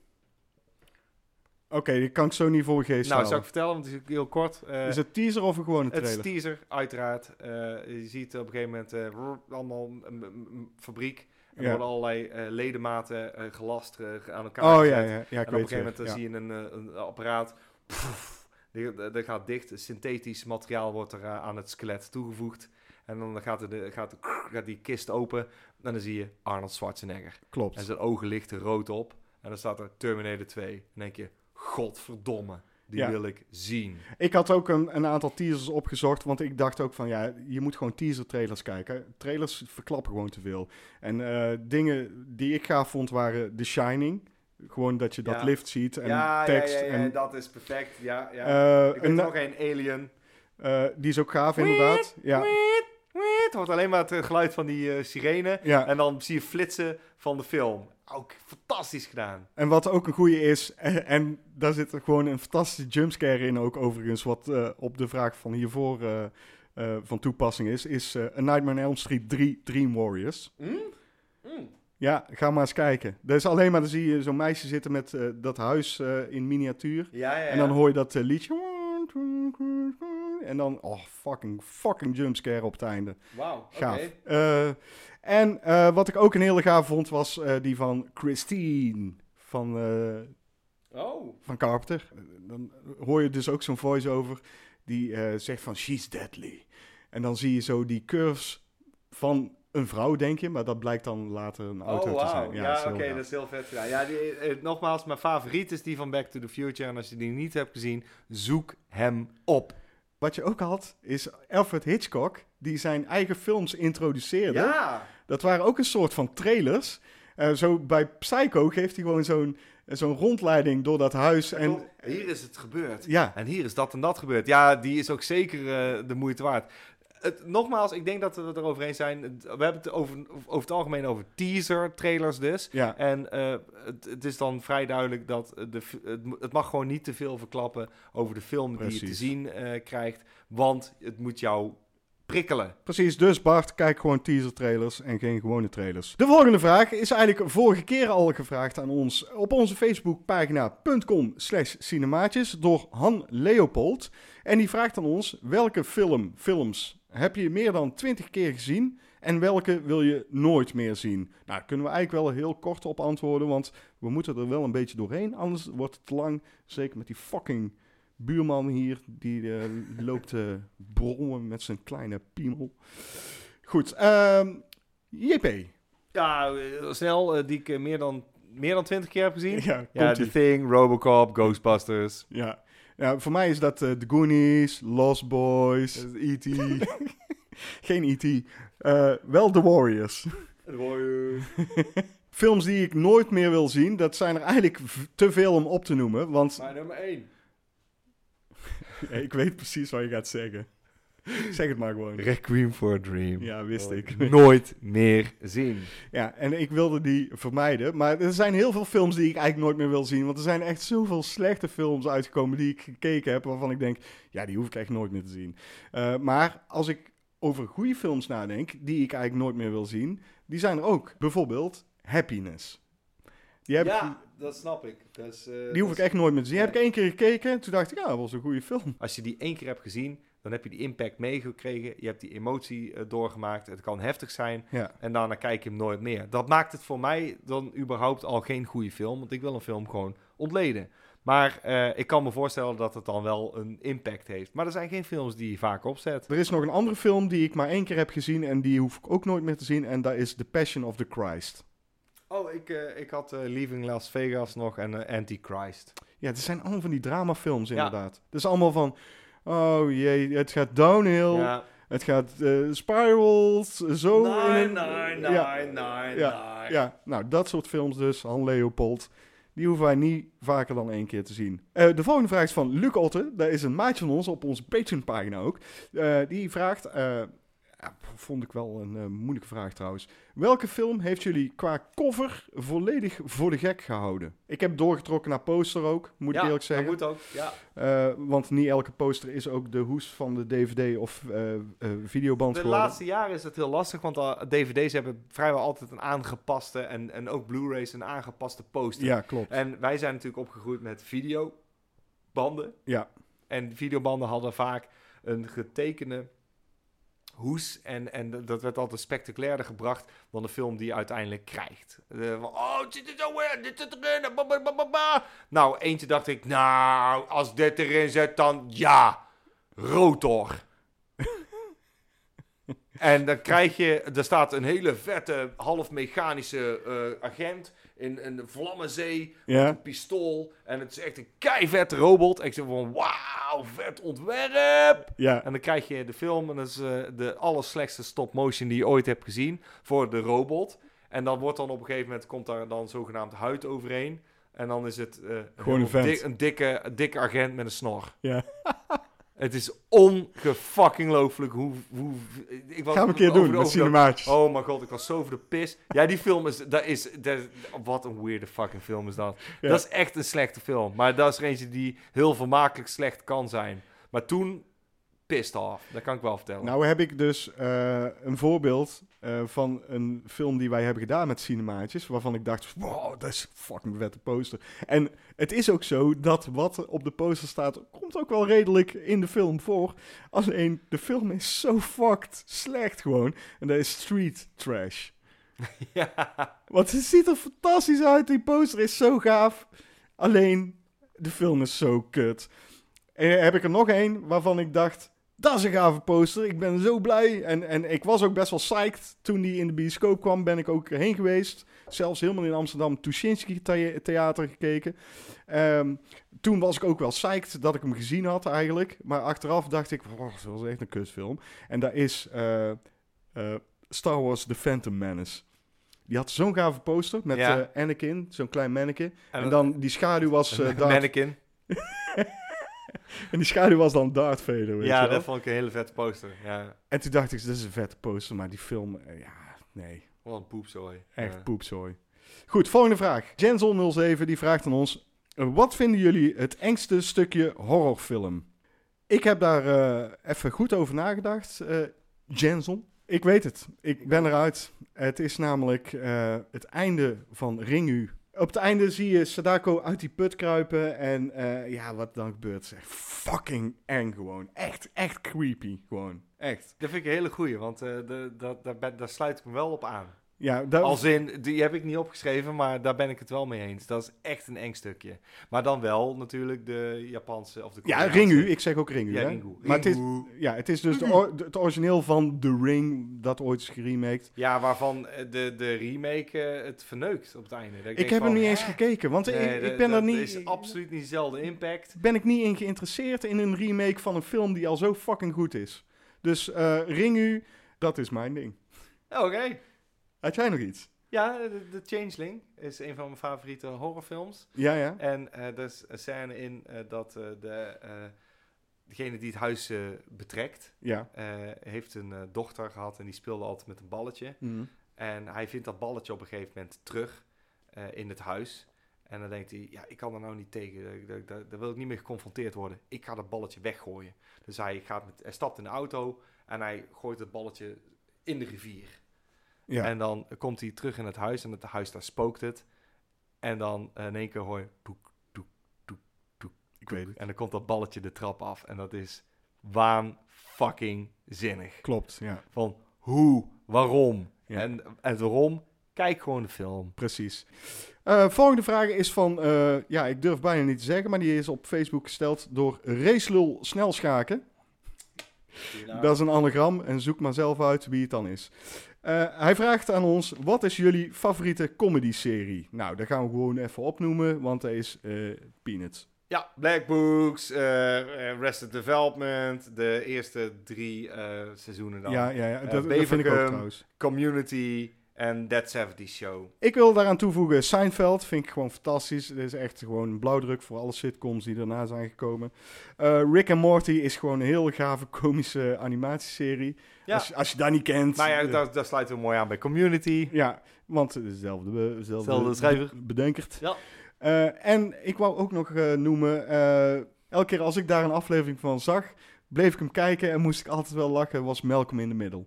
Oké, die kan ik zo niet voor je geest nou, zou ik vertellen, want het is heel kort. Eh, Is het teaser of een gewone het is trailer? teaser, uiteraard. Eh, je ziet op een gegeven moment eh, allemaal een, fabriek. En er Ja. worden allerlei ledematen gelast aan elkaar Oh ja, ja, ja, ik en op een gegeven moment dan zie je een, een apparaat. Pff, die, die gaat dicht. Synthetisch materiaal wordt er aan het skelet toegevoegd. En dan gaat, de, gaat, de, gaat die kist open. En dan zie je Arnold Schwarzenegger. Klopt. En zijn ogen lichten rood op. En dan staat er Terminator 2. Dan denk je, godverdomme, die Ja. wil ik zien. Ik had ook een, een aantal teasers opgezocht, want ik dacht ook van ja, je moet gewoon teaser trailers kijken. Trailers verklappen gewoon te veel. En eh, dingen die ik gaaf vond waren The Shining. Gewoon dat je dat Ja. lift ziet en ja, tekst. ja, en, dat is perfect. Ja, ja. eh, ik weet nog een Alien. eh, die is ook gaaf inderdaad. Ja. Het wordt alleen maar het geluid van die sirene. ja. En dan zie je flitsen van de film. Ook fantastisch gedaan. En wat ook een goede is, en, en daar zit er gewoon een fantastische jumpscare in ook overigens, wat eh, op de vraag van hiervoor eh, eh, van toepassing is, is A Nightmare on Elm Street 3 Dream Warriors. Mm? Mm. Ja, ga maar eens kijken. Dat is alleen maar, dan zie je zo'n meisje zitten met dat huis in miniatuur. Ja, ja, ja. En dan hoor je dat liedje. En dan, oh, fucking, fucking jumpscare op het einde. Wauw. Gaaf. Eh, en eh, wat ik ook een hele gaaf vond, was eh, die van Christine van, Oh. van Carpenter. Dan hoor je dus ook zo'n voice-over die zegt van, she's deadly. En dan zie je zo die curves van een vrouw, denk je, maar dat blijkt dan later een auto oh, te zijn. Ja, is oké, dat is heel vet gedaan. Ja, die, eh, nogmaals, mijn favoriet is die van Back to the Future. En als je die niet hebt gezien, zoek hem op. Wat je ook had, is Alfred Hitchcock, die zijn eigen films introduceerde. Ja! Dat waren ook een soort van trailers. Eh, zo bij Psycho geeft hij gewoon zo'n zo'n rondleiding door dat huis. En hier is het gebeurd. ja, En hier is dat en dat gebeurd. Ja, die is ook zeker eh, de moeite waard. Het, nogmaals, ik denk dat we het erover eens zijn. We hebben het over, over het algemeen over teaser trailers dus. ja, En eh, het, het is dan vrij duidelijk dat de, het, mag gewoon niet te veel verklappen over de film die je te zien eh, krijgt. Want het moet jou prikkelen. precies. Dus Bart, kijk gewoon teaser trailers en geen gewone trailers. De volgende vraag is eigenlijk vorige keer al gevraagd aan ons op onze Facebookpagina.com slash cinemaatjes door Han Leopold. En die vraagt aan ons, welke film, films heb je meer dan 20 keer gezien en welke wil je nooit meer zien? Nou, daar kunnen we eigenlijk wel heel kort op antwoorden, want we moeten er wel een beetje doorheen, anders wordt het te lang. Zeker met die fucking buurman hier, die eh, loopt te brommen met zijn kleine piemel. Goed, ehm, JP. Ja, eh, snel, eh, die ik eh, meer, dan, meer dan 20 keer heb gezien. Ja, Ja. The Thing, Robocop, Ghostbusters. ja. Ja, voor mij is dat eh, The Goonies, Lost Boys, E.T. geen E.T., eh, wel The Warriors. Films die ik nooit meer wil zien, dat zijn er eigenlijk te veel om op te noemen, want Maar nummer 1. Ja, ik weet precies wat je gaat zeggen. Zeg het maar gewoon. Requiem for a Dream. Ja, wist ik. Nooit meer zien. Ja, en ik wilde die vermijden. Maar er zijn heel veel films die ik eigenlijk nooit meer wil zien. Want er zijn echt zoveel slechte films uitgekomen die ik gekeken heb. Waarvan ik denk, ja, die hoef ik echt nooit meer te zien. Eh, maar als ik over goede films nadenk, die ik eigenlijk nooit meer wil zien. Die zijn er ook. Bijvoorbeeld Happiness. Die, heb ik, Ja, dat snap ik. Dus, eh, die hoef ik echt nooit meer te zien. Die heb ik één keer gekeken. Toen dacht ik, ja, dat was een goede film. Als je die één keer hebt gezien, dan heb je die impact meegekregen. Je hebt die emotie eh, doorgemaakt. Het kan heftig zijn. Ja. En daarna kijk je hem nooit meer. Dat maakt het voor mij dan überhaupt al geen goede film. Want ik wil een film gewoon ontleden. Maar eh, ik kan me voorstellen dat het dan wel een impact heeft. Maar er zijn geen films die je vaak opzet. Er is nog een andere film die ik maar één keer heb gezien. En die hoef ik ook nooit meer te zien. En dat is The Passion of the Christ. Oh, ik, eh, ik had eh, Leaving Las Vegas nog en Antichrist. Ja, het zijn allemaal van die dramafilms Ja. inderdaad. Het is allemaal van, oh jee, het gaat downhill, Ja. het gaat eh spirals, zo in een... ja, nine, ja, ja, nou dat soort films dus, Han Leopold. Die hoeven wij niet vaker dan één keer te zien. Eh, de volgende vraag is van Luc Otte. Dat is een maatje van ons op onze Patreon-pagina ook. Eh, die vraagt, ja, vond ik wel een eh, moeilijke vraag trouwens. Welke film heeft jullie qua cover volledig voor de gek gehouden? Ik heb doorgetrokken naar poster ook, moet ik Ja, eerlijk zeggen. dat moet ook. Ja. Eh, want niet elke poster is ook de hoes van de DVD of eh, videoband De geworden. laatste jaren is het heel lastig, want uh, dvd's hebben vrijwel altijd een aangepaste en, en ook Blu-rays een aangepaste poster. Ja, klopt. En wij zijn natuurlijk opgegroeid met videobanden. Ja. En videobanden hadden vaak een getekende hoes. En, en dat werd altijd spectaculairder gebracht dan de film die je uiteindelijk krijgt. Eh, oh, het zit er zo in, dit zit erin. ba. Nou, eentje dacht ik, nou, als dit erin zit, dan ja, rotor. En dan krijg je, er staat een hele vette, half mechanische eh, agent in een vlammenzee Ja. een pistool. En het is echt een keivette robot. En ik zeg van, wauw, vet ontwerp. Ja. En dan krijg je de film, en dat is eh, de allerslechtste stop-motion die je ooit hebt gezien voor de robot. En dan wordt dan op een gegeven moment, komt daar dan zogenaamd huid overheen. En dan is het eh, Gewoon een dik- een, dikke, een dikke agent met een snor. Ja. Het is ongefucking looflijk hoe... hoe ik was Gaan we een keer doen met cinemaatjes. Oh mijn god, ik was zo over de pis. Ja, die film is... Dat is dat, wat een weirde fucking film is dat. Ja. Dat is echt een slechte film. Maar dat is er eentje die heel vermakelijk slecht kan zijn. Maar toen, pissed off. Dat kan ik wel vertellen. Nou heb ik dus eh, een voorbeeld eh, van een film die wij hebben gedaan met cinemaatjes, waarvan ik dacht, wow, dat is een fucking vette poster. En het is ook zo dat wat op de poster staat, komt ook wel redelijk in de film voor. Alleen, de film is zo fucked slecht gewoon. En dat is street trash. ja. Want het ziet er fantastisch uit. Die poster is zo gaaf. Alleen, de film is zo kut. En heb ik er nog één waarvan ik dacht... Dat is een gave poster. Ik ben zo blij. En, en ik was ook best wel psyched. Toen die in de bioscoop kwam, ben ik ook heen geweest. Zelfs helemaal in Amsterdam Tuschinski Thea- Theater gekeken. Ehm, toen was ik ook wel psyched dat ik hem gezien had eigenlijk. Maar achteraf dacht ik, oh, dat was echt een kutfilm. En dat is eh, eh, Star Wars The Phantom Menace. Die had zo'n gave poster met Ja. eh, Anakin, zo'n klein manneke. En, dan die schaduw was Darth, mannequin. en die schaduw was dan Darth Vader, weet Ja, je wel. dat vond ik een hele vette poster. Ja, En toen dacht ik, dit is een vette poster, maar die film, eh, ja, nee, wat een poepzooi. echt Ja. poepzooi. Goed, volgende vraag. Jenson07 die vraagt aan ons, eh, wat vinden jullie het engste stukje horrorfilm? Ik heb daar eh, even goed over nagedacht, eh Jenson. Ik weet het, ik ben eruit. Het is namelijk eh, het einde van Ringu. Op het einde zie je Sadako uit die put kruipen en eh, ja, wat dan gebeurt, is echt fucking eng gewoon. Echt, echt creepy gewoon, echt. Dat vind ik een hele goeie, want eh, de, dat, daar, daar sluit ik me wel op aan. Ja, Als in, die heb ik niet opgeschreven, maar daar ben ik het wel mee eens. Dat is echt een eng stukje. Maar dan wel natuurlijk de Japanse of de ja. Ringu. Ik zeg ook Ringu. Ja, hè? Ringu. Maar het is, ja, het is dus de de- het origineel van The Ring, dat ooit is geremaked. Ja, waarvan eh, de, de remake eh, het verneukt op het einde. Dat Ik heb van, hem niet eens gekeken, want Nee, ik, ik dat- ben er niet... is absoluut niet dezelfde impact. ben ik niet in geïnteresseerd in een remake van een film die al zo fucking goed is. Dus eh Ringu, dat is mijn ding. Oké. Had jij nog iets? Ja, de, de Changeling is een van mijn favoriete horrorfilms. Ja, ja. En eh er is een scène in eh, dat eh, de, degene die het huis betrekt, Ja. heeft een dochter gehad en die speelde altijd met een balletje. Mhm. En hij vindt dat balletje op een gegeven moment terug in het huis. En dan denkt hij, ja, ik kan er nou niet tegen. Daar- daar- daar- Daar wil ik niet mee geconfronteerd worden. Ik ga dat balletje weggooien. Dus hij, gaat met, hij stapt in de auto en hij gooit het balletje in de rivier. Ja. En dan komt hij terug in het huis en het huis, daar spookt het. En dan eh, in één keer hoor je... Toek, toek, toek, toek, ik weet het. en dan komt dat balletje de trap af. En dat is waan fucking zinnig. Klopt, ja. Van hoe, waarom Ja. en, en waarom. Kijk gewoon de film. Precies. Eh, volgende vraag is van, eh, ja, ik durf bijna niet te zeggen, maar die is op Facebook gesteld door Racelul Snelschaken. Dat is een anagram en zoek maar zelf uit wie het dan is. Eh, hij vraagt aan ons, wat is jullie favoriete comedy-serie? Nou, dat gaan we gewoon even opnoemen, want dat is eh, Peanuts. Ja, Black Books, eh eh, Arrested Development, de eerste drie seizoenen dan. Ja, ja, ja. Dat, dat vind ik ook trouwens. Community en That 70 Show. Ik wil daaraan toevoegen Seinfeld. Vind ik gewoon fantastisch. Het is echt gewoon een blauwdruk voor alle sitcoms die daarna zijn gekomen. Eh, Rick and Morty is gewoon een heel gave komische animatieserie. Ja. Als, als je dat niet kent. Nou ja, eh, daar, daar sluiten we mooi aan bij Community. ja, want het is dezelfde, dezelfde, Zelfde schrijver. be- bedenkert. Ja. Eh, en ik wou ook nog eh, noemen, eh, elke keer als ik daar een aflevering van zag, bleef ik hem kijken en moest ik altijd wel lachen, was Malcolm in the Middle.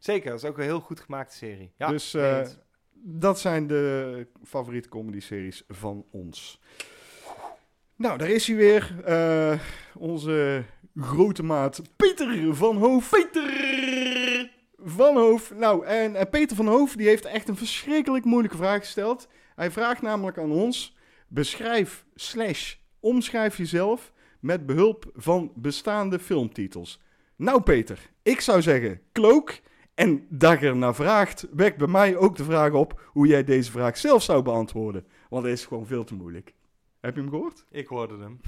Zeker, dat is ook een heel goed gemaakte serie. Ja, Dus, eh. Dat zijn de favoriete comedy-series van ons. Nou, daar is hij weer. eh, onze grote maat Peter van Hoof. Peter van Hoof. Nou, en Peter van Hoof die heeft echt een verschrikkelijk moeilijke vraag gesteld. Hij vraagt namelijk aan ons: beschrijf slash omschrijf jezelf met behulp van bestaande filmtitels. Nou, Peter, ik zou zeggen Cloak. En dat je er naar vraagt, wekt bij mij ook de vraag op hoe jij deze vraag zelf zou beantwoorden. Want het is gewoon veel te moeilijk. Heb je hem gehoord? Ik hoorde hem.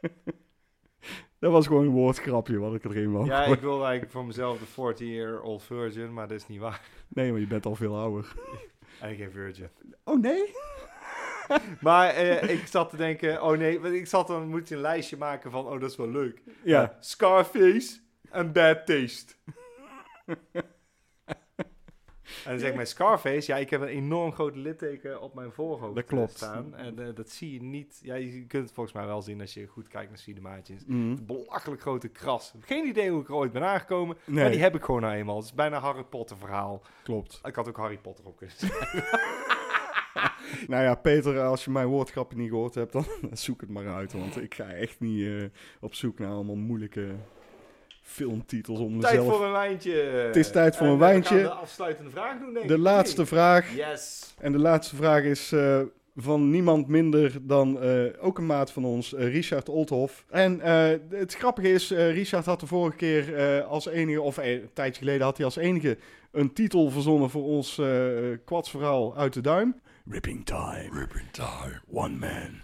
Dat was gewoon een woordgrapje wat ik erin wou. Ja, ik wilde eigenlijk voor mezelf de 40-year-old virgin, maar dat is niet waar. Nee, maar je bent al veel ouder. En geen virgin. Oh nee? Maar eh, ik zat te denken, oh nee, want ik zat dan, moet je een lijstje maken van, oh dat is wel leuk. Ja. Eh, Scarface en Bad Taste. En dan zeg ik mijn Scarface, ja, ik heb een enorm groot litteken op mijn voorhoofd Dat klopt. staan. En eh, dat zie je niet, ja, je kunt het volgens mij wel zien als je goed kijkt naar cinemaatjes. Mm. Belachelijk grote kras. Geen idee hoe ik er ooit ben aangekomen, Nee, maar die heb ik gewoon nou eenmaal. Het is bijna een Harry Potter verhaal. klopt. Ik had ook Harry Potter op kunnen. Nou ja, Peter, als je mijn woordgrapje niet gehoord hebt, dan zoek het maar uit. Want ik ga echt niet eh, op zoek naar allemaal moeilijke filmtitels om Tijd mezelf... voor een wijntje. Het is tijd voor En, een eh, we wijntje. gaan de afsluitende vraag doen, denk De ik. laatste vraag. Yes. En de laatste vraag is eh, van niemand minder dan eh, ook een maat van ons, eh, Richard Oldhoff. En eh, het grappige is, eh, Richard had de vorige keer eh, als enige, of een tijdje geleden had hij als enige een titel verzonnen voor ons eh kwadsverhaal uit de duim. Ripping Time. Ripping Time. One man.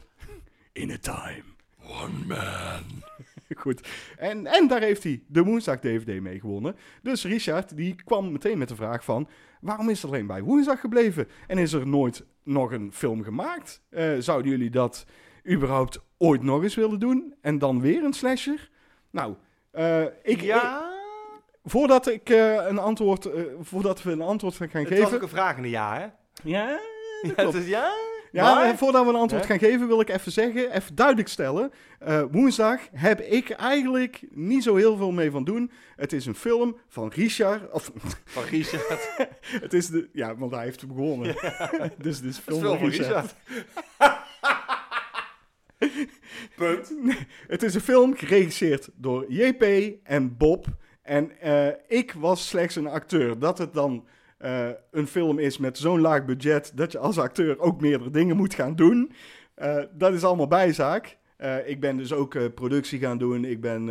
In a time. One man. Goed. En, en daar heeft hij de woensdag DVD mee gewonnen. Dus Richard die kwam meteen met de vraag van... waarom is het alleen bij woensdag gebleven? En is er nooit nog een film gemaakt? Eh, zouden jullie dat überhaupt ooit nog eens willen doen? En dan weer een slasher? Nou, eh, ik, ik- ja, voordat, ik, eh, een antwoord, eh, voordat we een antwoord gaan het was geven... ook een vraag in een jaar, hè? Ja, Ja, klopt. het is ja. Ja, Maar- en voordat we een antwoord Hè? gaan geven, wil ik even zeggen, even duidelijk stellen. eh, woensdag heb ik eigenlijk niet zo heel veel mee van doen. Het is een film van Richard. Of, Van Richard. het is de. Ja, want hij heeft hem gewonnen. dus het is film veel van. Richard. Punt. Het is een film geregisseerd door JP en Bob. En eh, ik was slechts een acteur. Dat het dan eh, een film is met zo'n laag budget dat je als acteur ook meerdere dingen moet gaan doen. Eh, dat is allemaal bijzaak. Eh, ik ben dus ook productie gaan doen. Ik ben,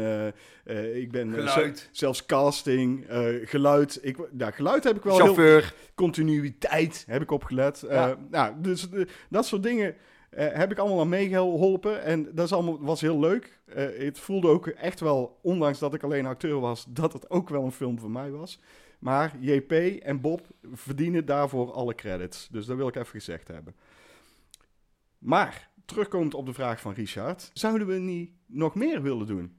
ik ben Geluid. zelfs casting, geluid. Ik, ja, geluid heb ik wel heel Chauffeur. continuïteit heb ik opgelet. Ja. nou, dus dat soort dingen heb ik allemaal aan meegeholpen. En dat is allemaal, was heel leuk. Het voelde ook echt wel, ondanks dat ik alleen acteur was, dat het ook wel een film voor mij was. Maar JP en Bob verdienen daarvoor alle credits. Dus dat wil ik even gezegd hebben. Maar, terugkomend op de vraag van Richard, zouden we niet nog meer willen doen?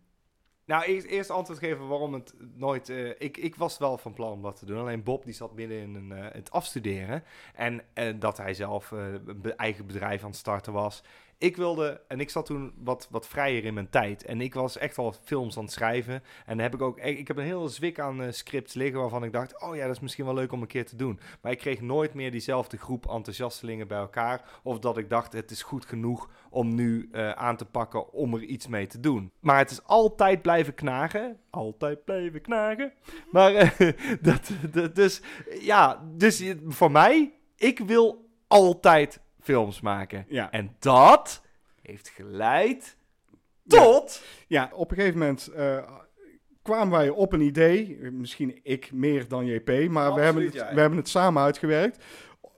Nou, eerst, eerst antwoord geven waarom het nooit... eh, ik, ik was wel van plan om dat te doen. Alleen Bob die zat midden in een, eh, het afstuderen. En eh, dat hij zelf een eigen bedrijf aan het starten was. Ik wilde... En ik zat toen wat, wat vrijer in mijn tijd. En ik was echt al films aan het schrijven. En dan heb ik ook... Ik, heb een hele zwik aan eh, scripts liggen waarvan ik dacht... Oh ja, dat is misschien wel leuk om een keer te doen. Maar ik kreeg nooit meer diezelfde groep enthousiastelingen bij elkaar. Of dat ik dacht, het is goed genoeg om nu eh, aan te pakken om er iets mee te doen. Maar het is altijd blijven knagen. Altijd blijven knagen. Maar eh, dat, dus ja, dus voor mij, ik wil altijd films maken. Ja. En dat heeft geleid tot... Ja, op een gegeven moment eh, kwamen wij op een idee. Misschien ik meer dan JP, maar we, hebben het, ja. we hebben het samen uitgewerkt.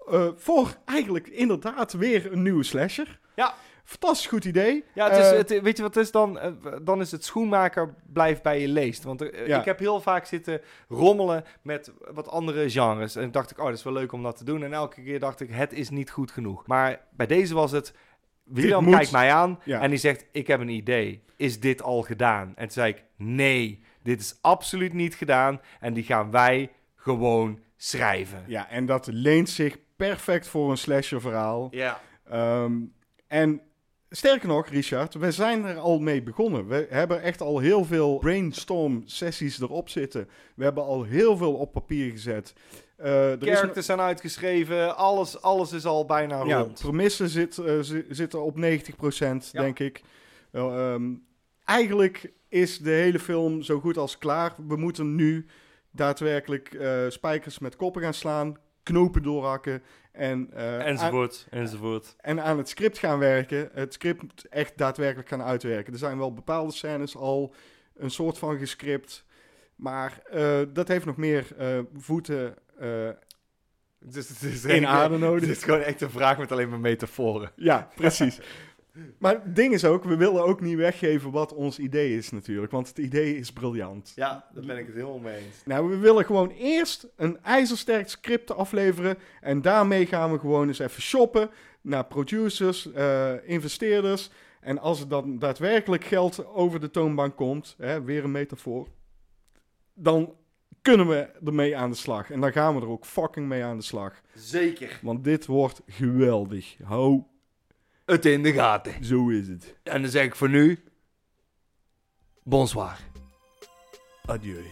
eh, voor eigenlijk inderdaad weer een nieuwe slasher. Ja. Fantastisch goed idee. Ja, het is, Eh, het, weet je wat het is dan? Eh, dan is het schoenmaker blijft bij je leest. Want er- eh, Ja. ik heb heel vaak zitten rommelen met wat andere genres. En dacht ik, oh, dat is wel leuk om dat te doen. En elke keer dacht ik, het is niet goed genoeg. Maar bij deze was het, William moet. kijkt mij aan Ja. en die zegt, ik heb een idee. Is dit al gedaan? En toen zei ik, nee, dit is absoluut niet gedaan. En die gaan wij gewoon schrijven. Ja, en dat leent zich perfect voor een slasher verhaal. Ja. Ehm, en sterker nog, Richard, we zijn er al mee begonnen. We hebben echt al heel veel brainstorm sessies erop zitten. We hebben al heel veel op papier gezet. Eh, er is Characters zijn uitgeschreven, alles, alles is al bijna Ja, rond. premissen zit, eh, zi- zitten op 90%, Ja. denk ik. Wel, ehm, eigenlijk is de hele film zo goed als klaar. We moeten nu daadwerkelijk eh, spijkers met koppen gaan slaan, knopen doorhakken en, eh, aan, Enzovoort, enzovoort. en aan het script gaan werken. Het script echt daadwerkelijk gaan uitwerken. Er zijn wel bepaalde scènes al een soort van gescript. Maar eh, dat heeft nog meer eh, voeten eh, Dus het is in aarde Het nodig. is gewoon echt een vraag met alleen maar metaforen. Ja, precies. maar het ding is ook, we willen ook niet weggeven wat ons idee is natuurlijk. Want het idee is briljant. Ja, daar ben ik het helemaal mee eens. Nou, we willen gewoon eerst een ijzersterk script afleveren. En daarmee gaan we gewoon eens even shoppen naar producers, eh, investeerders. En als er dan daadwerkelijk geld over de toonbank komt, hè, weer een metafoor, dan kunnen we ermee aan de slag. En dan gaan we er ook fucking mee aan de slag. Zeker. Want dit wordt geweldig. Hou, Het in de gaten. zo is het. En dan zeg ik voor nu... Bonsoir. Adieu.